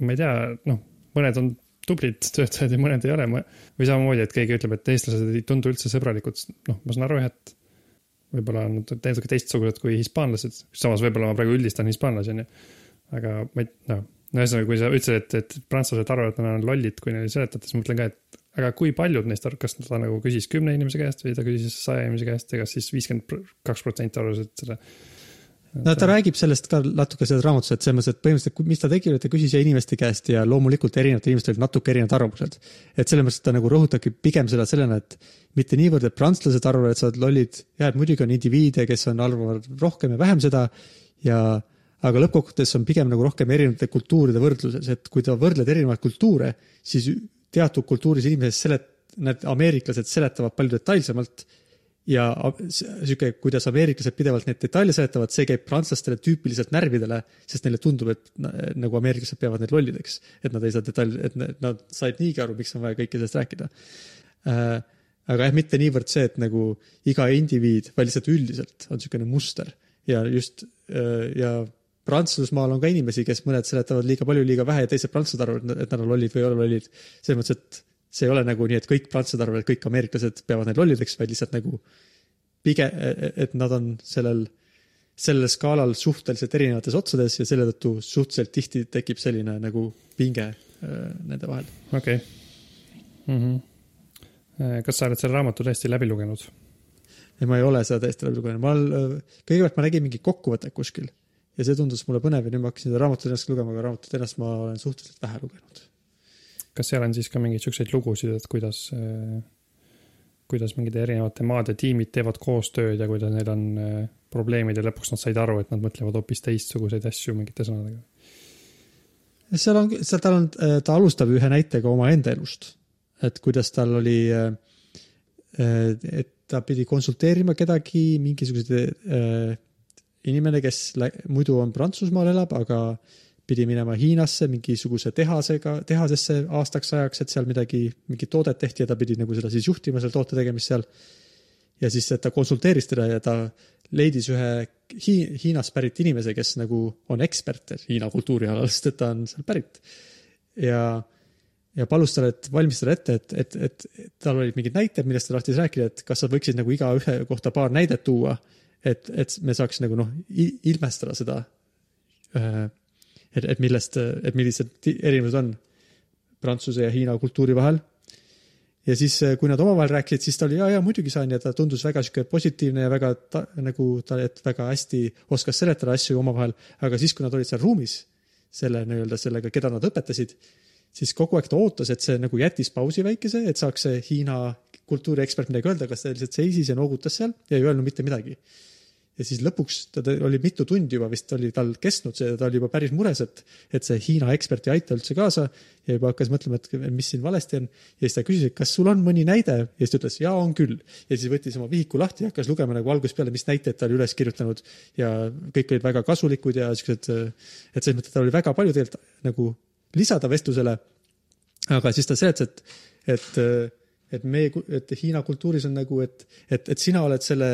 ma ei tea, noh, mõned on tublid töötajad ja mõned ei ole. või samamoodi, et keegi ütleb, et eestlased ei tundu üldse sõbralikud, noh, ma saan aru jah, et võib-olla on nad natuke teistsugused kui hispaanlased, samas võib-olla ma praegu üldistan hispaanlasi, onju. aga ma ei, noh, no ühesõnaga, kui sa ütlesid, et, et prantslased arvavad, et nad on lollid, kui neile seletad, siis ma mõtlen ka, et aga kui paljud neist, kas ta nagu küsis kümne inimese käest või ta küsis saja inimese käest ja kas siis viiskümmend kaks protsenti arvasid seda. No ta räägib sellest ka natuke selles raamatus, et selles mõttes, et põhimõtteliselt, mis ta tegi, ta küsis inimeste käest ja loomulikult erinevatel inimestel olid natuke erinevad arvamused. et selles mõttes ta nagu rõhutabki pigem seda sellena, et mitte niivõrd, et prantslased arvavad, et sa oled lollid, jah, et muidugi on indiviide, kes on, arvavad rohkem ja vähem seda ja aga lõppkokkuvõttes on pigem nagu rohkem erinevate kultuuride võrdluses, et kui sa võrdled erinevaid kultuure, siis teatud kultuuris inimesed selet-, need ameeriklased seletavad palju detailsemalt ja sihuke, kuidas ameeriklased pidevalt neid detaile seletavad, see käib prantslastele tüüpiliselt närvidele, sest neile tundub, et nagu ameeriklased peavad neid lollideks, et nad ei saa detail, et nad said niigi aru, miks on vaja kõike sellest rääkida. Äh, aga jah, mitte niivõrd see, et nagu iga indiviid, vaid lihtsalt üldiselt on niisugune muster ja just äh, ja Prantsusmaal on ka inimesi, kes mõned seletavad liiga palju, liiga vähe ja teised prantslased arvavad, et nad on lollid või ei ole lollid. selles mõttes, et see ei ole nagu nii, et kõik prantslased arvavad, et kõik ameeriklased peavad neid lollideks, vaid lihtsalt nagu pigem, et nad on sellel, sellel skaalal suhteliselt erinevates otsades ja selle tõttu suhteliselt tihti tekib selline nagu pinge äh, nende vahel. okei okay. mm. -hmm. kas sa oled selle raamatu tõesti läbi lugenud? ei, ma ei ole seda tõesti läbi lugenud, ma, kõigepealt ma nägin mingi kokkuvõtet kuskil ja see tundus mulle põnev ja nüüd ma hakkasin seda raamatut ennast lugema, aga raamatut ennast ma olen suhteliselt vähe lugenud kas seal on siis ka mingeid siukseid lugusid, et kuidas, äh, kuidas mingid erinevate maade tiimid teevad koostööd ja kuidas neil on äh, probleemid ja lõpuks nad said aru, et nad mõtlevad hoopis teistsuguseid asju mingite sõnadega? seal on, seal tal on, äh, ta alustab ühe näitega omaenda elust, et kuidas tal oli, et ta pidi konsulteerima kedagi, mingisugused inimene, kes muidu on Prantsusmaal elab, aga pidi minema Hiinasse mingisuguse tehasega, tehasesse aastaks ajaks, et seal midagi, mingit toodet tehti ja ta pidi nagu seda siis juhtima, selle toote tegemist seal. ja siis ta konsulteeris teda ja ta leidis ühe Hi Hiinast pärit inimese, kes nagu on ekspert Hiina kultuuri alal, sest et ta on seal pärit. ja, ja palus talle, et valmistada ette, et, et, et, et tal olid mingid näited, millest ta tahtis rääkida, et kas sa võiksid nagu igaühe kohta paar näidet tuua, et, et me saaks nagu noh, ilmestada seda äh, et, et millest, et millised erinevused on Prantsuse ja Hiina kultuuri vahel. ja siis, kui nad omavahel rääkisid, siis ta oli ja, ja muidugi saan. Ja ta tundus väga sihuke positiivne ja väga ta, nagu ta, et väga hästi oskas seletada asju omavahel, aga siis, kui nad olid seal ruumis selle nii-öelda sellega, keda nad õpetasid, siis kogu aeg ta ootas, et see nagu jättis pausi väikese, et saaks see Hiina kultuuriekspert midagi öelda, kas ta lihtsalt seisis ja noogutas seal ja ei öelnud mitte midagi ja siis lõpuks ta oli mitu tundi juba vist oli tal kestnud see, ta oli juba päris mures, et, et see Hiina ekspert ei aita üldse kaasa ja juba hakkas mõtlema, et mis siin valesti on. ja siis ta küsis, et kas sul on mõni näide ja siis ta ütles, jaa, on küll. ja siis võttis oma vihiku lahti ja hakkas lugema nagu algusest peale, mis näiteid ta oli üles kirjutanud ja kõik olid väga kasulikud ja siuksed, et selles mõttes tal oli väga palju tegelikult nagu lisada vestlusele. aga siis ta seletas, et, et et meie, et Hiina kultuuris on nagu, et, et, et sina oled selle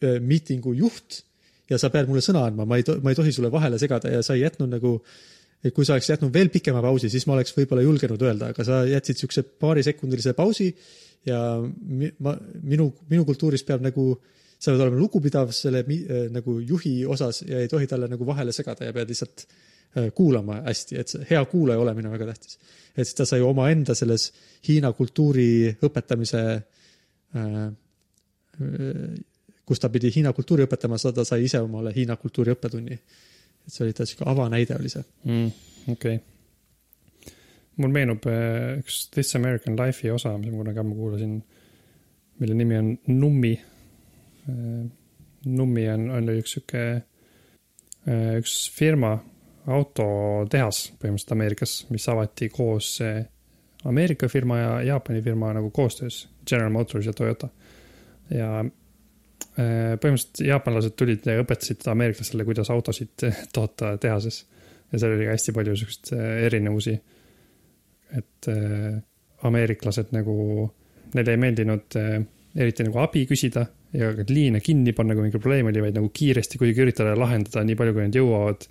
miitingu juht ja sa pead mulle sõna andma, ma ei, ma ei tohi sulle vahele segada ja sa ei jätnud nagu, et kui sa oleks jätnud veel pikema pausi, siis ma oleks võib-olla julgenud öelda, aga sa jätsid siukse paarisekundilise pausi ja mi, ma, minu, minu kultuuris peab nagu, sa pead olema lugupidav selle äh, nagu juhi osas ja ei tohi talle nagu vahele segada ja pead lihtsalt äh, kuulama hästi, et see hea kuulaja olemine on väga tähtis. et siis ta sai omaenda selles Hiina kultuuri õpetamise äh, kus ta pidi Hiina kultuuri õpetama, seda ta sai ise omale Hiina kultuuri õppetunni. et see oli ta sihuke avanäide oli see mm,. okei okay.. mul meenub äh, üks This American Life'i osa, mis ma kunagi ammu kuulasin, mille nimi on Nummi. Äh, Nummi on, on üks sihuke, äh, üks firma, autotehas põhimõtteliselt Ameerikas, mis avati koos Ameerika firma ja Jaapani firma nagu koostöös, General Motors ja Toyota. ja põhimõtteliselt jaapanlased tulid ja õpetasid ameeriklastele, kuidas autosid toota tehases. ja seal oli ka hästi palju siukseid äh, erinevusi. et äh, ameeriklased nagu, neile ei meeldinud eriti nagu abi küsida ja liine kinni panna, kui mingi probleem oli, vaid nagu kiiresti kuidagi üritada lahendada nii palju, kui nad jõuavad.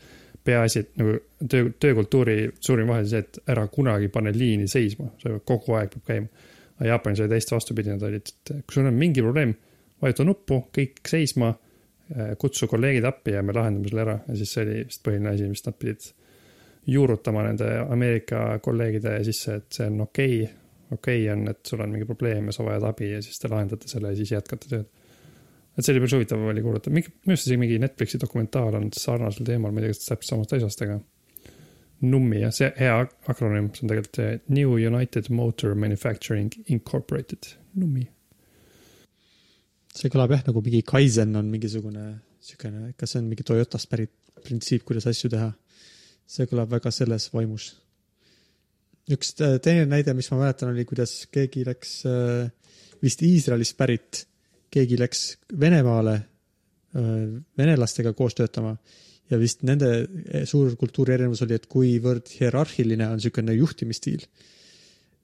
peaasi, et nagu töö, töökultuuri suurim vahe oli see, et ära kunagi pane liini seisma, see kogu aeg peab käima. aga Jaapanis oli täiesti vastupidi, nad olid, kui sul on mingi probleem vajuta nuppu, kõik seisma, äh, kutsu kolleegid appi ja me lahendame selle ära ja siis see oli vist põhiline asi, mis nad pidid juurutama nende Ameerika kolleegide sisse, et see on okei okay,, okei okay on, et sul on mingi probleem ja sa vajad abi ja siis te lahendate selle ja siis jätkate tööd. et see oli päris huvitav oli kuulata, minu arust isegi mingi Netflixi dokumentaal on sarnasel teemal, ma ei tea, kas täpselt samast asjast, aga. NUMMI jah, see hea akronüüm, see on tegelikult New United Motor Manufacturing Incorporated, NUMMI. See kõlab jah, nagu mingi Kaizen on mingisugune siukene, kas see on mingi Toyotast pärit printsiip, kuidas asju teha. see kõlab väga selles vaimus. üks teine näide, mis ma mäletan, oli, kuidas keegi läks äh, vist Iisraelist pärit, keegi läks Venemaale äh, venelastega koos töötama ja vist nende suur kultuurierinevus oli, et kuivõrd hierarhiline on niisugune juhtimisstiil.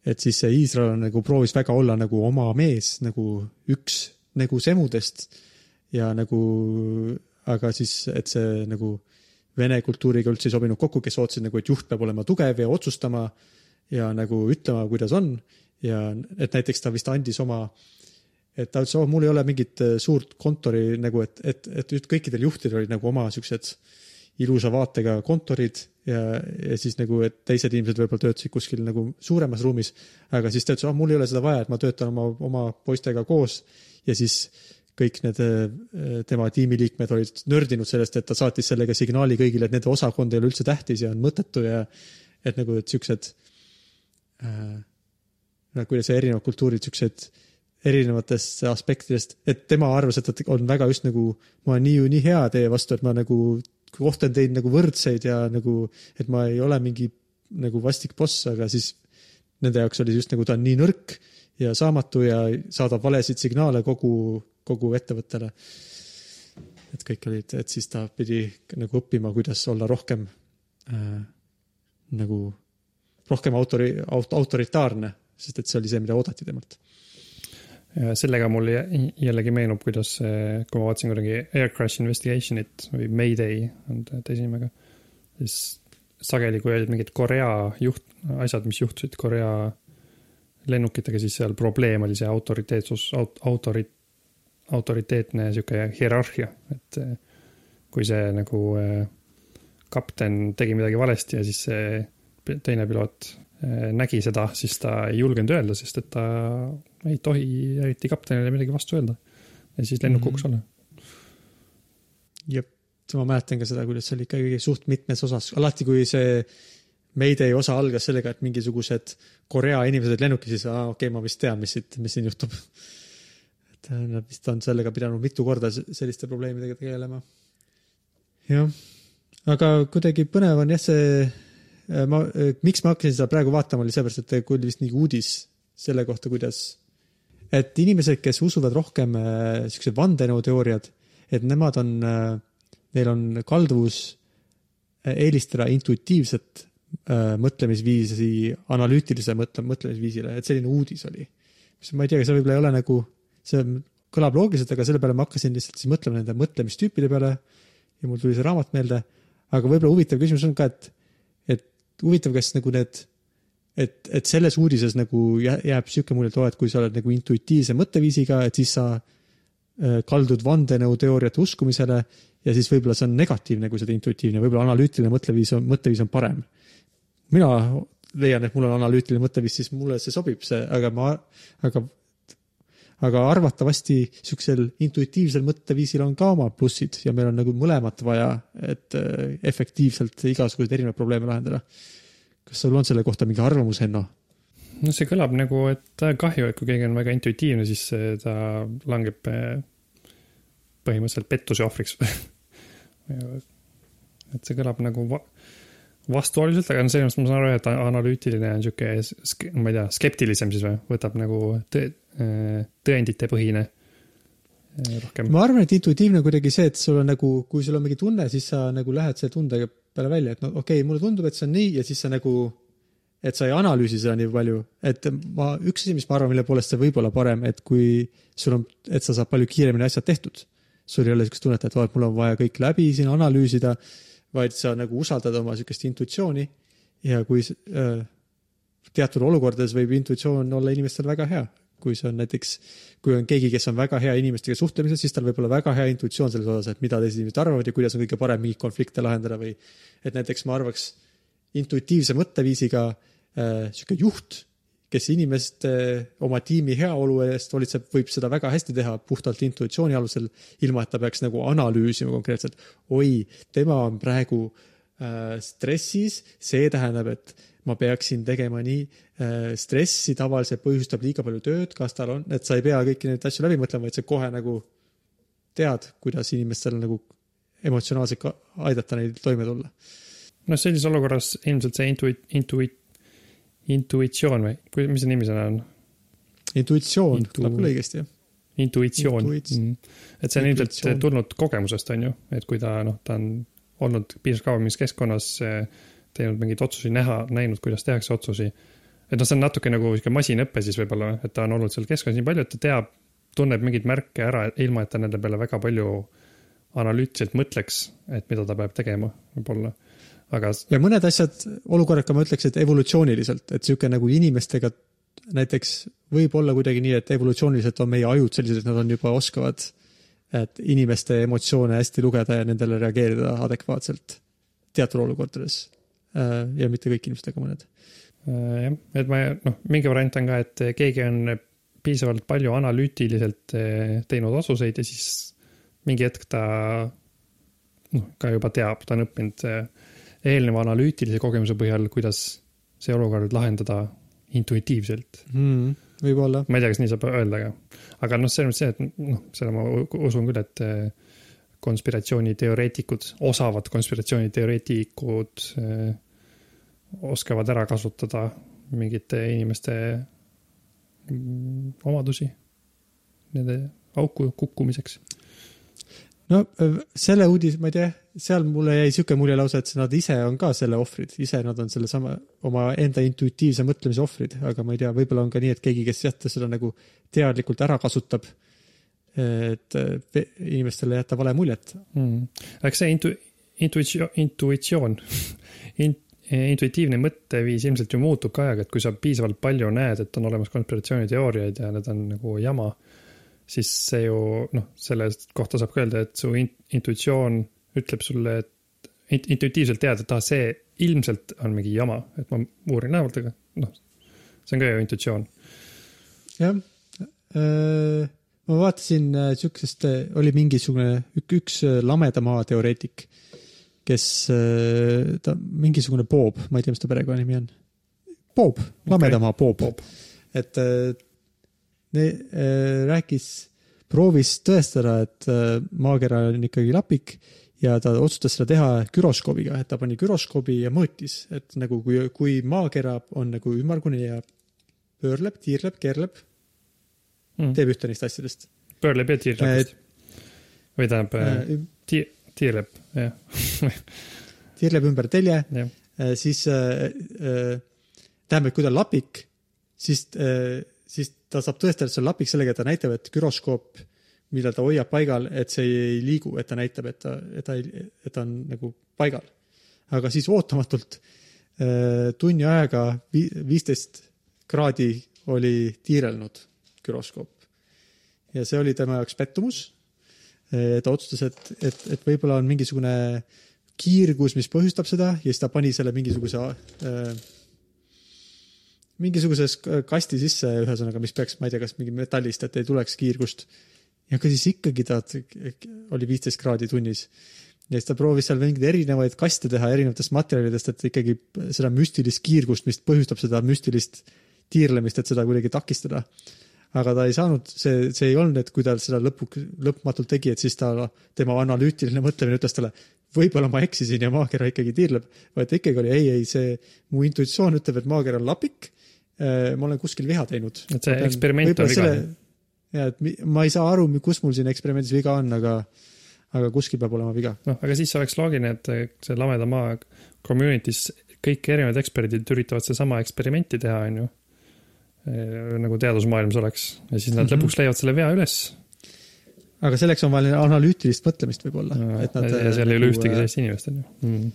et siis see iisraellane nagu proovis väga olla nagu oma mees, nagu üks nagu semudest ja nagu, aga siis, et see nagu vene kultuuriga üldse ei sobinud kokku, kes ootasid nagu, et juht peab olema tugev ja otsustama ja nagu ütlema, kuidas on. Ja et näiteks ta vist andis oma et ta ütles, oh, mul ei ole mingit äh, suurt kontori nagu, et, et, et kõikidel juhtidel olid nagu oma siuksed ilusa vaatega kontorid ja, ja siis nagu, et teised inimesed võib-olla töötasid kuskil nagu suuremas ruumis. aga siis ta ütles, oh, mul ei ole seda vaja, et ma töötan oma, oma poistega koos ja siis kõik need äh, tema tiimiliikmed olid nördinud sellest, et ta saatis sellega signaali kõigile, et nende osakond ei ole üldse tähtis ja on mõttetu ja et nagu, et siuksed äh,, nagu kuidas erinevad kultuurid, siuksed erinevatest aspektidest, et tema arvas, et ta on väga just nagu, ma olen nii, nii hea teie vastu, et ma nagu kohtlen teid nagu võrdseid ja nagu, et ma ei ole mingi nagu vastik boss, aga siis nende jaoks oli just nagu ta on nii nõrk ja saamatu ja saadab valesid signaale kogu, kogu ettevõttele. et kõik olid, et siis ta pidi nagu õppima, kuidas olla rohkem äh, nagu, rohkem autori, aut-, autoritaarne, sest et see oli see, mida oodati temalt sellega mul jällegi meenub, kuidas, kui ma vaatasin kuidagi Air Crash Investigation'it või Mayday on ta teise nimega, siis sageli, kui olid mingid Korea juht, asjad, mis juhtusid Korea lennukitega, siis seal probleem oli see autoriteetsus, aut-, autori-, autoriteetne sihuke hierarhia, et kui see nagu kapten tegi midagi valesti ja siis see teine piloot nägi seda, siis ta ei julgenud öelda, sest et ta ei tohi eriti kaptenile midagi vastu öelda. ja siis lennuk kukkus alla. jep, ma mäletan ka seda, kuidas see oli ikkagi suht mitmes osas, alati kui see Mayday osa algas sellega, et mingisugused Korea inimesed lennukis, siis aa okei okay,, ma vist tean, mis siit, mis siin juhtub. et äh, nad vist on sellega pidanud mitu korda selliste probleemidega tegelema. jah, aga kuidagi põnev on jah see äh, ma, äh, miks ma hakkasin seda praegu vaatama, oli seepärast, et kui oli vist mingi uudis selle kohta, kuidas et inimesed, kes usuvad rohkem äh, siuksed vandenõuteooriad, et nemad on äh,, neil on kalduvus äh, eelistada intuitiivset mõtlemisviisi analüütilise mõtle, mõtlemisviisile, et selline uudis oli. mis ma ei tea, see võib-olla ei ole nagu, see kõlab loogiliselt, aga selle peale ma hakkasin lihtsalt siis mõtlema nende mõtlemistüüpide peale ja mul tuli see raamat meelde. aga võib-olla huvitav küsimus on ka, et, et huvitav, kas nagu need et, et selles uudises nagu jääb sihuke mulje, et oo, et kui sa oled nagu intuitiivse mõtteviisiga, et siis sa äh, kaldud vandenõuteooriate uskumisele ja siis võib-olla see on negatiivne, kui sa oled intuitiivne, võib-olla analüütiline mõtteviis on, mõtteviis on parem. mina leian, et mul on analüütiline mõtteviis, siis mulle see sobib, see, aga ma, aga, aga arvatavasti siuksel intuitiivsel mõtteviisil on ka oma plussid ja meil on nagu mõlemat vaja, et äh, efektiivselt igasuguseid erinevaid probleeme lahendada kas sul on selle kohta mingi arvamus, Henno? no see kõlab nagu, et kahju, et kui keegi on väga intuitiivne, siis ta langeb eh, põhimõtteliselt pettuse ohvriks et see kõlab nagu va vastuoluliselt, aga no selles mõttes ma saan aru, et analüütiline on sihuke, ma ei tea, skeptilisem siis või, võtab nagu tõ, eh, tõenditepõhine rohkem. ma arvan, et intuitiivne on kuidagi see, et sul on nagu, kui sul on mingi tunne, siis sa nagu lähed selle tundega peale välja, et no okei okay,, mulle tundub, et see on nii ja siis sa nagu, et sa ei analüüsi seda nii palju, et ma, üks asi, mis ma arvan, mille poolest see võib olla parem, et kui sul on, et sa saad palju kiiremini asjad tehtud. sul ei ole sihukest tunnet, et vaat mul on vaja kõik läbi siin analüüsida, vaid sa nagu usaldad oma sihukest intuitsiooni. Ja kui äh, teatud olukordades võib intuitsioon olla inimestel väga hea, kui see on näiteks, kui on keegi, kes on väga hea inimestega suhtlemises, siis tal võib olla väga hea intuitsioon selles osas, et mida teised inimesed arvavad ja kuidas on kõige parem mingeid konflikte lahendada või et näiteks ma arvaks intuitiivse mõtteviisiga äh, sihuke juht, kes inimeste oma tiimi heaolu eest hoolitseb, võib seda väga hästi teha puhtalt intuitsiooni alusel, ilma et ta peaks nagu analüüsima konkreetselt. oi, tema on praegu äh, stressis, see tähendab, et ma peaksin tegema nii äh,. stressi tavaliselt põhjustab liiga palju tööd, kas tal on, et sa ei pea kõiki neid asju läbi mõtlema, vaid sa kohe nagu tead, kuidas inimestel nagu emotsionaalselt aidata neil toime tulla. noh, sellises olukorras ilmselt see intuit-, intuit-, intuitsioon või, kui, mis see nimi seal on? intuitsioon Intu... kõlab küll õigesti, jah. intuitsioon Intuits... mm.. et see on ilmselt tulnud kogemusest, on ju, et kui ta noh, ta on olnud piisavalt kaua mingis keskkonnas, teinud mingeid otsusi, näha, näinud, kuidas tehakse otsusi. et noh, see on natuke nagu sihuke masinõpe siis võib-olla, et ta on olnud seal keskkonnas nii palju, et ta teab, tunneb mingeid märke ära, ilma et ta nende peale väga palju analüütiliselt mõtleks, et mida ta peab tegema, võib-olla aga. ja mõned asjad, olukorrad ka ma ütleks, et evolutsiooniliselt, et sihuke nagu inimestega näiteks võib olla kuidagi nii, et evolutsiooniliselt on meie ajud sellised, et nad on juba oskavad, et inimeste emotsioone hästi lugeda ja nendele reageerida adekvaatselt teatud olukordades. Äh, ja mitte kõik inimesed, aga mõned. Äh, jah, et ma, noh, mingi variant on ka, et keegi on piisavalt palju analüütiliselt äh, teinud otsuseid ja siis mingi hetk ta noh, ka juba teab, ta on õppinud eelneva analüütilise kogemuse põhjal, kuidas see olukord lahendada intuitiivselt mm,. Võib-olla. ma ei tea, kas nii saab öelda, aga, aga noh, selles mõttes see, et noh, seda ma usun küll, et eh, konspiratsiooniteoreetikud, osavad konspiratsiooniteoreetikud eh, oskavad ära kasutada mingite inimeste mm, omadusi nende auku kukkumiseks no selle uudis, ma ei tea, seal mulle jäi sihuke mulje lausa, et nad ise on ka selle ohvrid, ise nad on sellesama omaenda intuitiivse mõtlemise ohvrid, aga ma ei tea, võib-olla on ka nii, et keegi, kes jah, seda nagu teadlikult ära kasutab. et inimestele jätta vale muljet. Mm.. eks see intu-, intuitsioon, intuitsioon int, intuitiivne mõtteviis ilmselt ju muutub ka ajaga, et kui sa piisavalt palju näed, et on olemas konspiratsiooniteooriaid ja need on nagu jama siis see ju noh, selle kohta saab ka öelda, et su intuitsioon ütleb sulle, et intuitiivselt tead, et ah, see ilmselt on mingi jama, et ma uurin lähemalt, aga noh, see on ka ju intuitsioon. jah, äh, ma vaatasin äh, siuksest, äh, oli mingisugune üks lameda maa teoreetik, kes, ta mingisugune Bob, ma ei tea, mis ta perekonnanimi on. Bob, lameda maa Bob, Bob., et rääkis, proovis tõestada, et maakera on ikkagi lapik ja ta otsustas seda teha güroskoobiga, et ta pani güroskoobi ja mõõtis, et nagu kui, kui maakera on nagu ümmargune ja pöörleb, tiirleb, keerleb mm., teeb ühte neist asjadest. pöörleb ja tiirleb vist äh,. või tähendab äh, ti-, tiirleb, jah tiirleb ümber telje, äh, siis äh, äh, tähendab, et kui ta on lapik, siis äh,, ta saab tõestada, et see on lapik sellega, et ta näitab, et güroskoop millal ta hoiab paigal, et see ei liigu, et ta näitab, et ta, et ta ei, et ta on nagu paigal. aga siis ootamatult äh, tunni ajaga viisteist kraadi oli tiirelnud güroskoop. ja see oli tema jaoks pettumus. Äh, ta otsustas, et, et, et võib-olla on mingisugune kiirgus, mis põhjustab seda ja siis ta pani selle mingisuguse äh, mingisuguses kasti sisse, ühesõnaga, mis peaks, ma ei tea, kas mingi metallist, et ei tuleks kiirgust ja aga siis ikkagi ta oli viisteist kraadi tunnis. ja siis ta proovis seal mingeid erinevaid kaste teha erinevatest materjalidest, et ikkagi seda müstilist kiirgust, mis põhjustab seda müstilist tiirlemist, et seda kuidagi takistada. aga ta ei saanud, see, see ei olnud, et kui ta seda lõpu, lõpmatult tegi, et siis ta, tema analüütiline mõtlemine ütles talle, võib-olla ma eksisin ja maakera ikkagi tiirleb, vaid ta ikkagi oli ei, ei, see mu intuitsioon ütleb, et maakera on lapik. Äh, ma olen kuskil viha teinud. et see eksperiment on vigane ja et ma ei saa aru, kus mul siin eksperimendis viga on, aga, aga kuskil peab olema viga. noh, aga siis oleks loogiline, et see lameda maa community's kõik erinevad eksperdid üritavad sedasama eksperimenti teha, on ju. nagu teadusmaailmas oleks ja siis nad mm -hmm. lõpuks leiavad selle vea üles. aga selleks on vaja analüütilist mõtlemist võib-olla. ja seal ei ole ühtegi äh, sellist inimest, on ju mm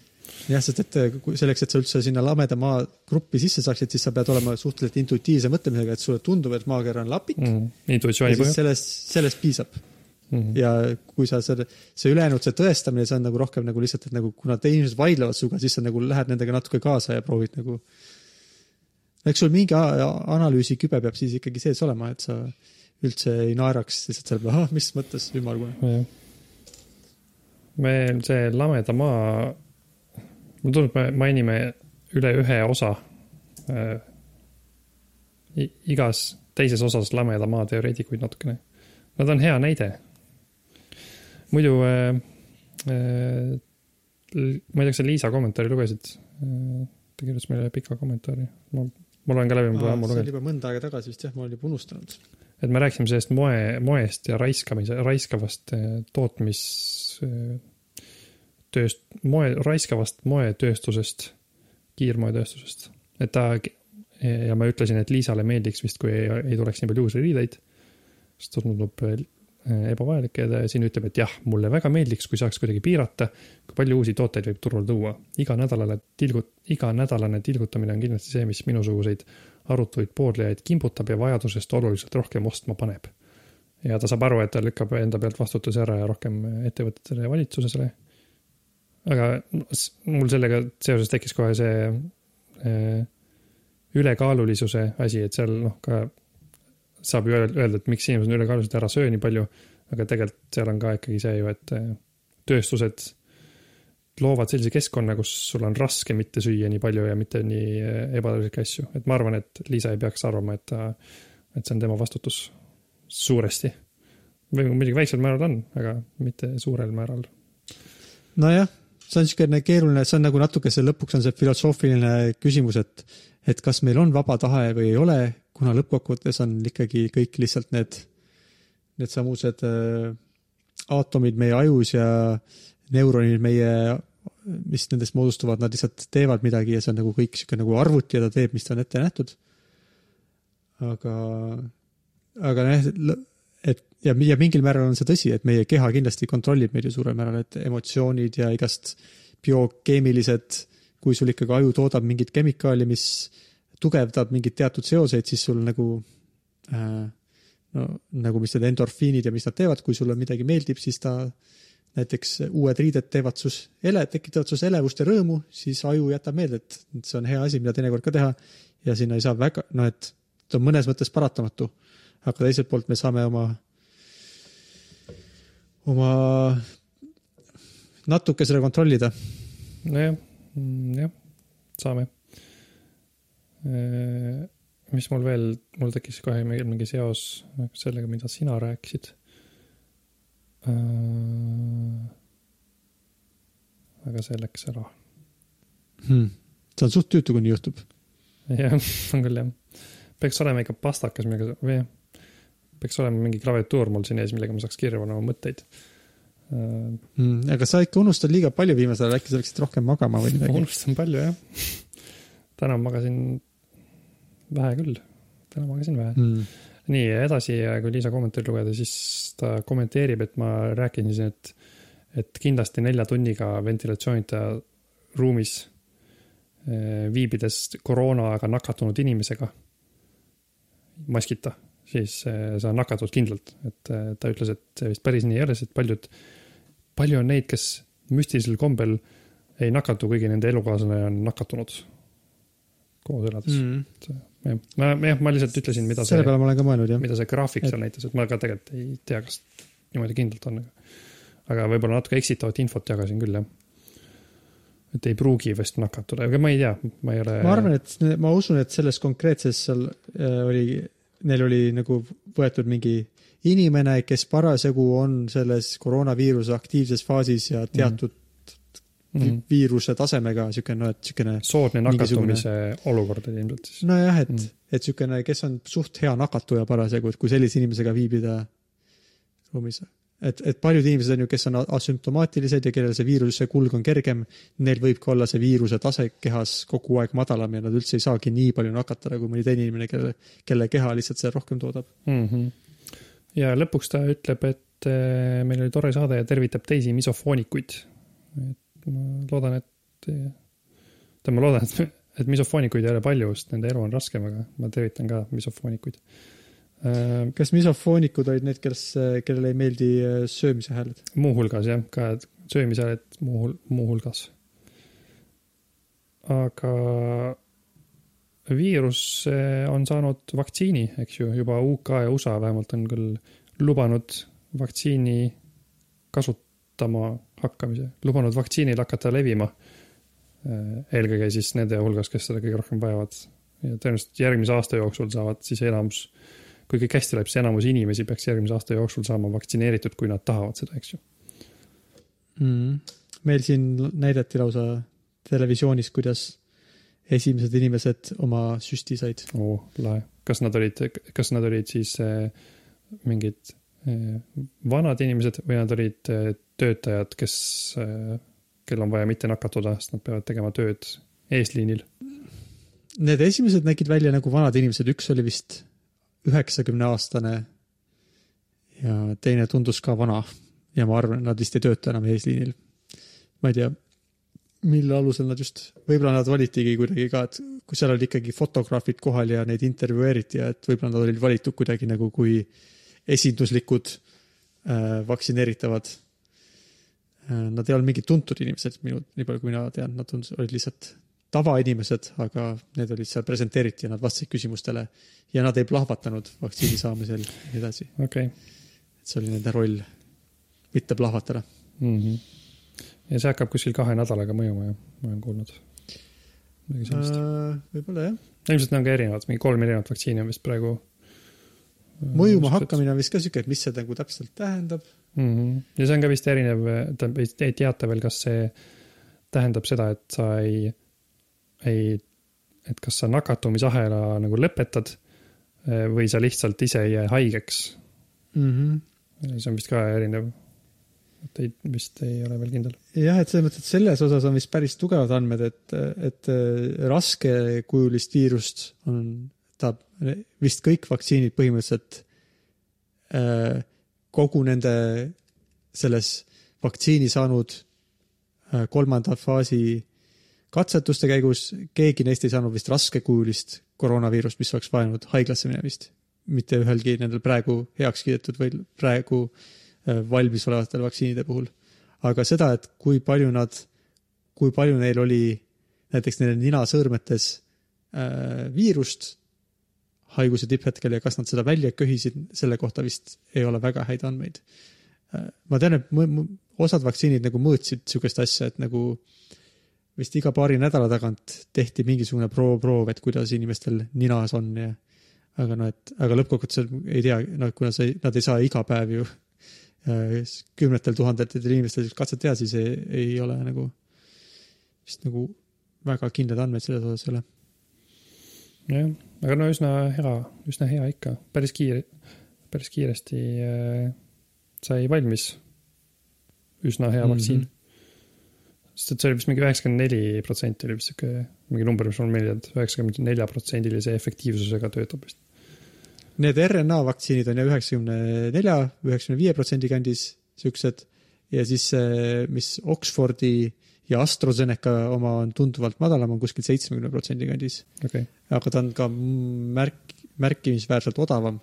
jah, sest et eh, selleks, et sa üldse sinna lameda maa gruppi sisse saaksid, siis sa pead olema suhteliselt intuitiivse mõtlemisega, et sulle tundub, et maakera on lapik mm,. intuitsiooni põhjal. sellest, sellest piisab mm. -hmm. ja kui sa selle, see ülejäänud, see tõestamine, see on nagu rohkem nagu lihtsalt, et nagu kuna te inimesed vaidlevad sinuga, siis sa nagu lähed nendega natuke kaasa ja proovid nagu eks sul mingi analüüsikübe peab siis ikkagi sees olema, et sa üldse ei naeraks lihtsalt selle peale, ah mis mõttes ümmargune. meil see lameda maa, mulle tundub, me mainime üle ühe osa äh,. igas teises osas lameda maa teoreetikuid natukene. Nad on hea näide. muidu äh, äh,, ma ei tea, kas sa Liisa kommentaari lugesid äh,? ta kirjutas meile pika kommentaari. ma, ma loen ka läbi, ma pole ammu lugenud. juba mõnda aega tagasi vist jah, ma olin juba unustanud. et me rääkisime sellest moe, moest ja raiskamise, raiskavast eh, tootmis, tööst, moe, raiskavast moetööstusest, kiirmoetööstusest. et ta ja ma ütlesin, et Liisale meeldiks vist, kui ei, ei tuleks nii palju uusi riideid, sest tundub eh, ebavajalik ja ta siin ütleb, et jah, mulle väga meeldiks, kui saaks kuidagi piirata, kui palju uusi tooteid võib turule tuua. iganädalane tilgut-, iganädalane tilgutamine on kindlasti see, mis minusuguseid arutuid poodlejaid kimbutab ja vajadusest oluliselt rohkem ostma paneb. ja ta saab aru, et ta lükkab enda pealt vastutuse ära ja rohkem ettevõtetele ja valitsusele. Aga mul sellega seoses tekkis kohe see äh, ülekaalulisuse asi, et seal noh, ka saab ju öel- öelda, et miks inimesed on ülekaalulised, ära söö nii palju, aga tegelikult seal on ka ikkagi see ju, et äh, tööstused loovad sellise keskkonna, kus sul on raske mitte süüa nii palju ja mitte nii äh, ebatervislikke asju, et ma arvan, et Liisa ei peaks arvama, et ta, et see on tema vastutus suuresti. või muidugi väiksel määral on, aga mitte suurel määral. nojah, see on niisugune keeruline, see on nagu natuke see lõpuks on see filosoofiline küsimus, et et kas meil on vaba tahe või ei ole, kuna lõppkokkuvõttes on ikkagi kõik lihtsalt need, needsamused äh, aatomid meie ajus ja neuronid meie, mis nendest moodustuvad, nad lihtsalt teevad midagi ja see on nagu kõik niisugune nagu arvuti ja ta teeb, mis ta on ette nähtud. aga, aga jah, ja, ja mingil määral on see tõsi, et meie keha kindlasti kontrollib meid ju suurel määral, et emotsioonid ja igast biokeemilised, kui sul ikkagi aju toodab mingit kemikaali, mis tugevdab mingeid teatud seoseid, siis sul nagu äh, no nagu mis need endorfiinid ja mis nad teevad, kui sulle midagi meeldib, siis ta näiteks uued riided teevad sus ele, tekitavad sus elevust ja rõõmu, siis aju jätab meelde, et see on hea asi, mida teinekord ka teha ja sinna ei saa väga, noh et ta on mõnes mõttes paratamatu. aga teiselt poolt me saame oma, oma natuke seda kontrollida. nojah, jah, saame. mis mul veel, mul tekkis kohe mingi mingi seos sellega, mida sina rääkisid. aga see läks ära. Hmm. see on suht tüütu, kui nii juhtub. jah, on küll jah. peaks olema ikka pastakas, millega, või jah, peaks olema mingi klaviatuur mul siin ees, millega ma saaks kirja panna oma mõtteid. Hmm. aga sa ikka unustad liiga palju viimasel ajal, äkki sa läksid rohkem magama või ma midagi? unustan palju jah. täna magasin vähe küll, täna magasin vähe. Hmm. nii, edasi, kui Liisa kommentaari lugeda, siis ta kommenteerib, et ma rääkisin siin, et, et kindlasti nelja tunniga ventilatsioonita ruumis eh, viibides koroonaga nakatunud inimesega maskita, siis eh, sa nakatud kindlalt, et eh, ta ütles, et see vist päris nii ei ole, sest paljud, palju on neid, kes müstilisel kombel ei nakatu, kuigi nende elukaaslane on nakatunud koos elades mm.. Jah, ma, jah, ma lihtsalt ütlesin, mida see selle, peale ma olen ka mõelnud jah. mida see graafik seal näitas, et ma ka tegelikult ei tea, kas niimoodi kindlalt on. aga võib-olla natuke eksitavat infot jagasin küll, jah. et ei pruugi vist nakatuda, aga ma ei tea, ma ei ole. ma arvan, et ma usun, et selles konkreetses seal äh, oli, neil oli nagu võetud mingi inimene, kes parasjagu on selles koroonaviiruse aktiivses faasis ja teatud mm. mm, viiruse tasemega siukene, noh, et siukene soodne nakatumise olukord oli ilmselt siis. nojah, et Mm. mm., et siukene, kes on suht hea nakatuja parasjagu, et kui sellise inimesega viibida ruumis. et, et paljud inimesed on ju, kes on asümptomaatilised ja kellel see viiruse kulg on kergem, neil võib ka olla see viiruse tase kehas kogu aeg madalam ja nad üldse ei saagi nii palju nakatada kui mõni teine inimene, kelle, kelle keha lihtsalt seda rohkem toodab. mm. -hmm. ja lõpuks ta ütleb, et eh, meil oli tore saade ja tervitab teisi misofoonikuid. et ma loodan, et, tähendab, ma loodan, et, et misofoonikuid ei ole palju, sest nende elu on raskem, aga ma tervitan ka misofoonikuid. Kas misofoonikud olid need, kes, kellele ei meeldi äh, söömise hääled? muuhulgas jah, ka söömise hääled muuhul-, muuhulgas. aga viirus on saanud vaktsiini, eks ju, juba UK ja USA vähemalt on küll lubanud vaktsiini kasutama hakkamise, lubanud vaktsiinil hakata levima. eelkõige siis nende hulgas, kes seda kõige rohkem vajavad. ja tõenäoliselt järgmise aasta jooksul saavad siis enamus, kui kõik hästi läheb, siis enamus inimesi peaks järgmise aasta jooksul saama vaktsineeritud, kui nad tahavad seda, eks ju mm.. meil siin näidati lausa televisioonis, kuidas esimesed inimesed oma süsti said. oo oh,, lahe. kas nad olid, kas nad olid siis äh, mingid äh, vanad inimesed või nad olid äh, töötajad, kes äh,, kel on vaja mitte nakatuda, sest nad peavad tegema tööd eesliinil? Need esimesed nägid välja nagu vanad inimesed, üks oli vist üheksakümne aastane ja teine tundus ka vana ja ma arvan, nad vist ei tööta enam eesliinil. ma ei tea, mille alusel nad just, võib-olla nad valitigi kuidagi ka, et kui seal olid ikkagi fotograafid kohal ja neid intervjueeriti ja et võib-olla nad olid valitud kuidagi nagu kui esinduslikud äh, vaktsineeritavad äh,. Nad ei olnud mingid tuntud inimesed minu, nii palju kui mina tean, nad tundus, olid lihtsalt tavainimesed, aga need olid seal presenteeriti ja nad vastasid küsimustele ja nad ei plahvatanud vaktsiini saamisel ja nii edasi. okei okay.. et see oli nende roll, mitte plahvatada mm. -hmm. ja see hakkab kuskil kahe nädalaga mõjuma, jah, ma olen kuulnud. midagi sellist äh,. võib-olla jah. ilmselt need on ka erinevad, mingi kolm erinevat vaktsiini on vist praegu. mõjuma hakkamine on vist ka siuke, et mis see nagu täpselt tähendab mm. -hmm. ja see on ka vist erinev, tähendab, ei teata veel, kas see tähendab seda, et sa ei, ei, et kas sa nakatumisahela nagu lõpetad või sa lihtsalt ise ei jää haigeks mm. -hmm see on vist ka erinev. et ei, vist ei ole veel kindel. jah, et selles mõttes, et selles osas on vist päris tugevad andmed, et, et raskekujulist viirust on, ta vist kõik vaktsiinid põhimõtteliselt äh, kogu nende selles vaktsiini saanud kolmanda faasi katsetuste käigus keegi neist ei saanud vist raskekujulist koroonaviirust, mis oleks vajanud haiglasse minemist mitte ühelgi nendel praegu heaks kiidetud või praegu äh, valmis olevatel vaktsiinide puhul. aga seda, et kui palju nad, kui palju neil oli näiteks nende ninasõõrmetes äh, viirust haiguse tipphetkel ja kas nad seda välja köhisid, selle kohta vist ei ole väga häid andmeid äh,. ma tean, et osad vaktsiinid nagu mõõtsid sihukest asja, et nagu vist iga paari nädala tagant tehti mingisugune proov, proov, et kuidas inimestel ninas on ja aga noh, et, aga lõppkokkuvõttes ei tea, noh, kuna sa ei, nad ei saa iga päev ju äh, kümnetel tuhandetel inimestel katset teha, siis ei, ei ole nagu vist nagu väga kindlaid andmeid selles osas ei ole. jah, aga no üsna hea, üsna hea ikka, päris kiire, päris kiiresti äh, sai valmis. üsna hea mm -hmm. Sest et see oli vist mingi üheksakümmend neli protsenti oli vist sihuke, mingi number, mis mul meeldib, üheksakümmend nelja protsendilise efektiivsusega töötab vist. Need RNA vaktsiinid on ju üheksakümne nelja, üheksakümne viie protsendi kandis siuksed ja siis see, mis Oxfordi ja AstraZeneca oma on tunduvalt madalam, on kuskil seitsmekümne protsendi kandis. Okay.. aga ta on ka märk, märkimisväärselt odavam.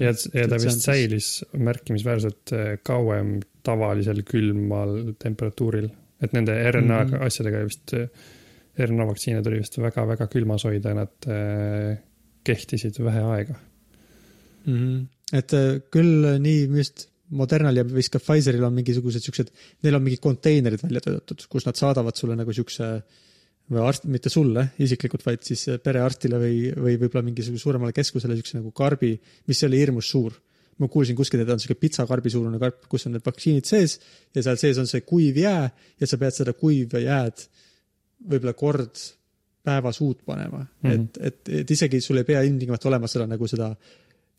ja, ja ta vist säilis märkimisväärselt eh, kauem tavalisel külmal temperatuuril, et nende RNA mm -hmm. asjadega vist, eh, RNA vaktsiine tuli vist väga-väga külmas hoida ja nad eh, kehtisid vähe aega mm. -hmm. et äh, küll nii just Modernal ja vist ka Pfizeril on mingisugused siuksed, neil on mingid konteinerid välja töötatud, kus nad saadavad sulle nagu siukse või arst, mitte sulle isiklikult, vaid siis perearstile või, või võib-olla mingisugusele suuremale keskusele siukse nagu karbi, mis oli hirmus suur. Ma kuulsin kuskilt, et on siuke pitsakarbi suurune karp, kus on need vaktsiinid sees ja seal sees on see kuiv jää ja sa pead seda kuiva jääd võib-olla kord päevas uut panema mm, -hmm. et, et, et isegi sul ei pea ilmtingimata olema seda nagu seda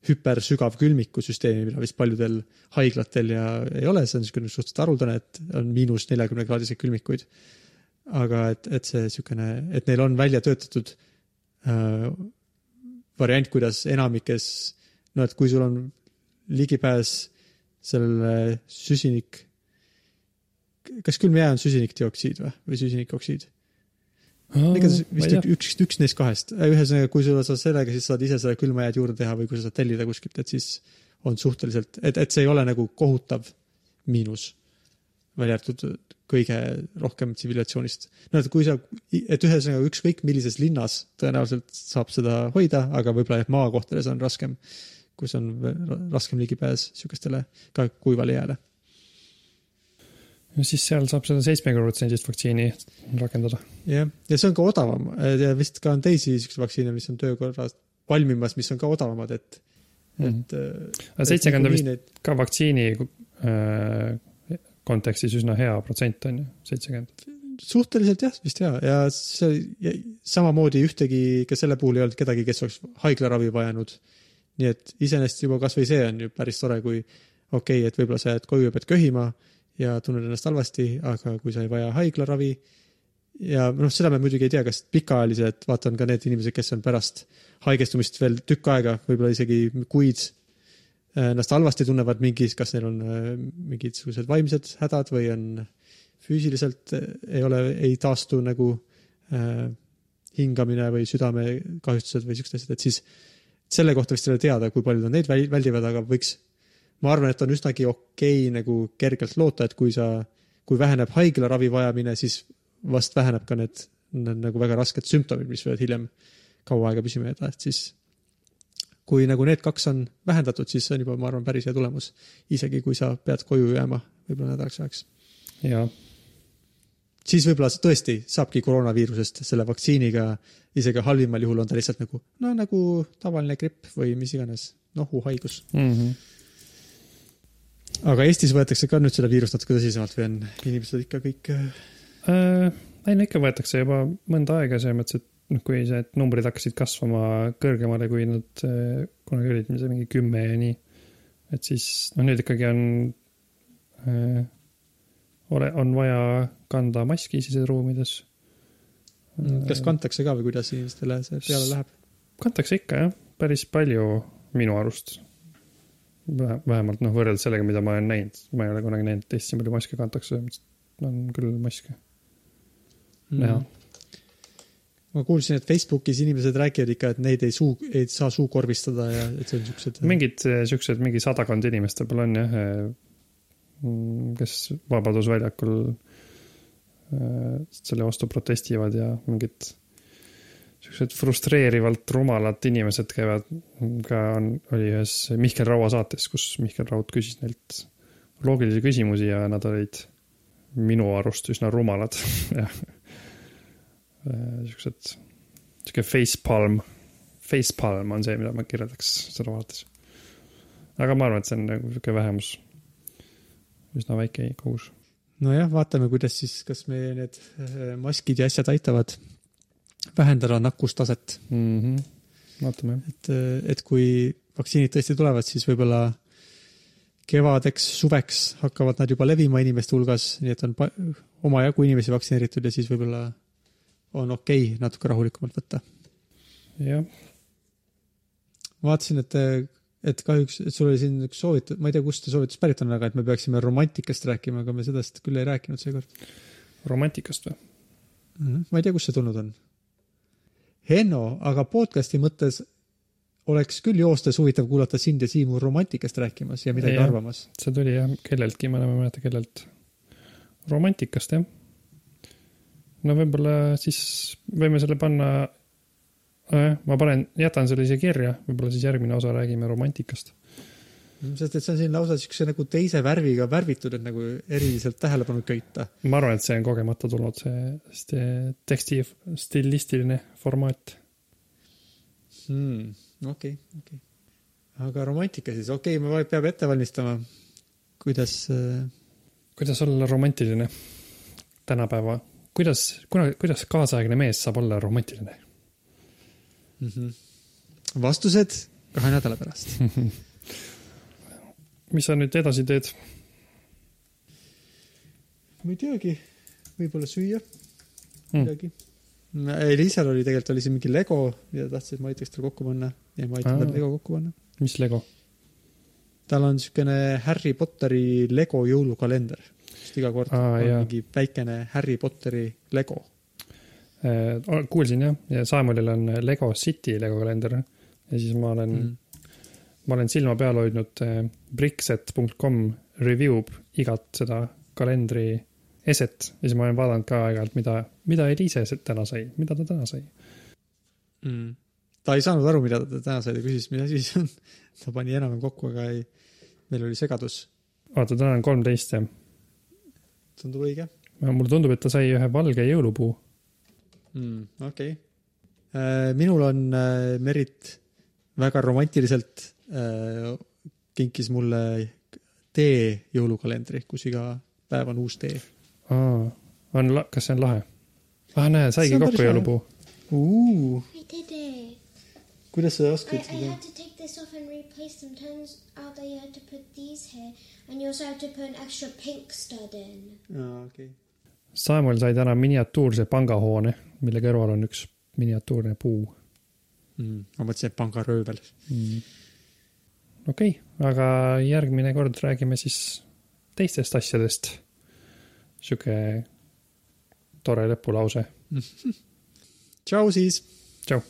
hüpersügav külmikusüsteemi, mida vist paljudel haiglatel ja ei ole, see on niisugune suhteliselt haruldane, et on miinus neljakümne kraadiseid külmikuid. aga et, et see niisugune, et neil on välja töötatud äh, variant, kuidas enamikes, no et kui sul on ligipääs sellele süsinik, kas külmjää on süsinikdioksiid või, või süsinikoksiid? igatahes vist üks, üks, üks neist kahest, ühesõnaga, kui sul sa sellega siis saad ise seda külma jääd juurde teha või kui sa saad tellida kuskilt, et siis on suhteliselt, et, et see ei ole nagu kohutav miinus. välja arvatud kõige rohkem tsivilisatsioonist. no et kui sa, et ühesõnaga ükskõik millises linnas tõenäoliselt saab seda hoida, aga võib-olla jah, maakohtades on raskem, kus on raskem ligipääs sihukestele ka kuivale jääle. ja siis seal saab seda seitsmekümne protsendist vaktsiini rakendada. jah, ja see on ka odavam ja vist ka on teisi siukseid vaktsiine, mis on töökorras valmimas, mis on ka odavamad, et mm, -hmm. et. seitsekümmend on vist neid... ka vaktsiini äh, kontekstis üsna hea protsent on ju, seitsekümmend. suhteliselt jah, vist ja, ja see ja samamoodi ühtegi ka selle puhul ei olnud kedagi, kes oleks haiglaravi vajanud. Nii et iseenesest juba kasvõi see on ju päris tore, kui okei okay,, et võib-olla sa jääd koju ja pead köhima ja tunned ennast halvasti, aga kui sa ei vaja haiglaravi ja noh, seda me muidugi ei tea, kas pikaajaliselt, vaata on ka need inimesed, kes on pärast haigestumist veel tükk aega, võib-olla isegi kuid ennast halvasti tunnevad mingis, kas neil on äh, mingisugused vaimsed hädad või on füüsiliselt äh, ei ole, ei taastu nagu äh, hingamine või südamekahjustused või siuksed asjad, et siis selle kohta vist ei ole teada, kui paljud on neid väldivad, aga võiks, ma arvan, et on üsnagi okei okay, nagu kergelt loota, et kui sa, kui väheneb haiglaravi vajamine, siis vast väheneb ka need, need nagu väga rasked sümptomid, mis võivad hiljem kaua aega püsima jääda, et siis kui nagu need kaks on vähendatud, siis see on juba, ma arvan, päris hea tulemus. isegi kui sa pead koju jääma võib-olla nädalaks ajaks. jaa. Siis võib-olla tõesti saabki koroonaviirusest selle vaktsiiniga, isegi halvimal juhul on ta lihtsalt nagu, no nagu tavaline gripp või mis iganes nohuhaigus mm. -hmm. aga Eestis võetakse ka nüüd seda viirust natuke tõsisemalt või on inimesed ikka kõik äh,? ei no ikka võetakse juba mõnda aega selles mõttes, et noh, kui need numbrid hakkasid kasvama kõrgemale, kui nad eh, kunagi olid, mingi kümme ja nii. et siis noh, nüüd ikkagi on äh,, ole, on vaja kanda maski siseruumides. kas kantakse ka või kuidas inimestele see peale läheb? kantakse ikka jah, päris palju minu arust. vähemalt noh, võrreldes sellega, mida ma olen näinud, ma ei ole kunagi näinud, et Eestis nii palju maske kantakse, on küll maske näha mm ma kuulsin, et Facebookis inimesed räägivad ikka, et neid ei suu, ei saa suukorvistada ja et see on siuksed. mingid eh, siuksed, mingi sadakond inimest võib-olla on jah, mm, kes Vabadusväljakul eh, selle vastu protestivad ja mingid siuksed frustreerivalt rumalad inimesed käivad, ka on, oli ühes Mihkel Raua saates, kus Mihkel Raud küsis neilt loogilisi küsimusi ja nad olid minu arust üsna rumalad. Äh, siuksed, sihuke facepalm, facepalm on see, mida ma kirjeldaks seda vaadates. aga ma arvan, et see on nagu sihuke vähemus, üsna väike kogus. nojah, vaatame, kuidas siis, kas meie need äh, maskid ja asjad aitavad vähendada nakkustaset mm. -hmm. vaatame. et, äh, et kui vaktsiinid tõesti tulevad, siis võib-olla kevadeks, suveks hakkavad nad juba levima inimeste hulgas, nii et on omajagu inimesi vaktsineeritud ja siis võib-olla on okei okay natuke rahulikumalt võtta. jah. vaatasin, et, et kahjuks, et sul oli siin üks soovitus, ma ei tea, kust see soovitus pärit on, aga et me peaksime romantikast rääkima, aga me sellest küll ei rääkinud seekord. romantikast või mm? -hmm. ma ei tea, kust see tulnud on. Henno, aga podcast'i mõttes oleks küll joostes huvitav kuulata sind ja Siimu romantikast rääkimas ja midagi ja, arvamas. see tuli jah kelleltki, ma enam ei mäleta, kellelt. romantikast jah no võib-olla siis võime selle panna äh,, ma panen, jätan selle siia kirja, võib-olla siis järgmine osa räägime romantikast. sest et see on siin lausa siukse nagu teise värviga värvitud, et nagu eriliselt tähelepanu köita. ma arvan, et see on kogemata tulnud, see, see teksti stilistiline formaat hmm,. okei, okei. aga romantika siis, okei okay,, me peame ette valmistama. kuidas äh...? kuidas olla romantiline tänapäeva kuidas, kuna, kuidas kaasaegne mees saab olla romantiline mm? -hmm. vastused kahe nädala pärast mis sa nüüd edasi teed? ma ei teagi, võib-olla süüa hmm. midagi mm.. Elisal oli tegelikult oli siin mingi Lego, mida tahtis, et ma aitaks tal kokku panna ja ma aitan tal Lego kokku panna. mis Lego? tal on siukene Harry Potteri Lego jõulukalender sest iga kord Aa, on jah. mingi väikene Harry Potteri Lego. Äh, kuulsin jah, ja Samuelil on Lego City Lego kalender ja siis ma olen mm., ma olen silma peal hoidnud äh, brickset.com review b igat seda kalendri eset ja siis ma olen vaadanud ka aeg-ajalt, mida, mida Eliise se- täna sai, mida ta täna sai. mm.. ta ei saanud aru, mida ta täna sai, ta küsis, mis asi see on. ta pani enam-vähem kokku, aga ei, meil oli segadus. vaata, täna on kolmteist ja tundub õige mulle tundub, et ta sai ühe valge jõulupuu. mm,. okei okay.. minul on äh, Merit väga romantiliselt äh, kinkis mulle tee jõulukalendri, kus iga päev on uus tee aa, on, kas see on lahe? ah näe, saigi kokku jõulupuu. I did it. kuidas sa I, oskad I seda had to take this off and replace them. Turns out that you had to put these here, and you also had to put an extra pink stud in. aa, okei. Samuel sai täna miniatuurse pangahoone, mille kõrval on üks miniatuurne puu Mm, ma mõtlesin, et pangaröövel. mm.. okei okay,, aga järgmine kord räägime siis teistest asjadest. sihuke tore lõpulause. tšau siis. tšau.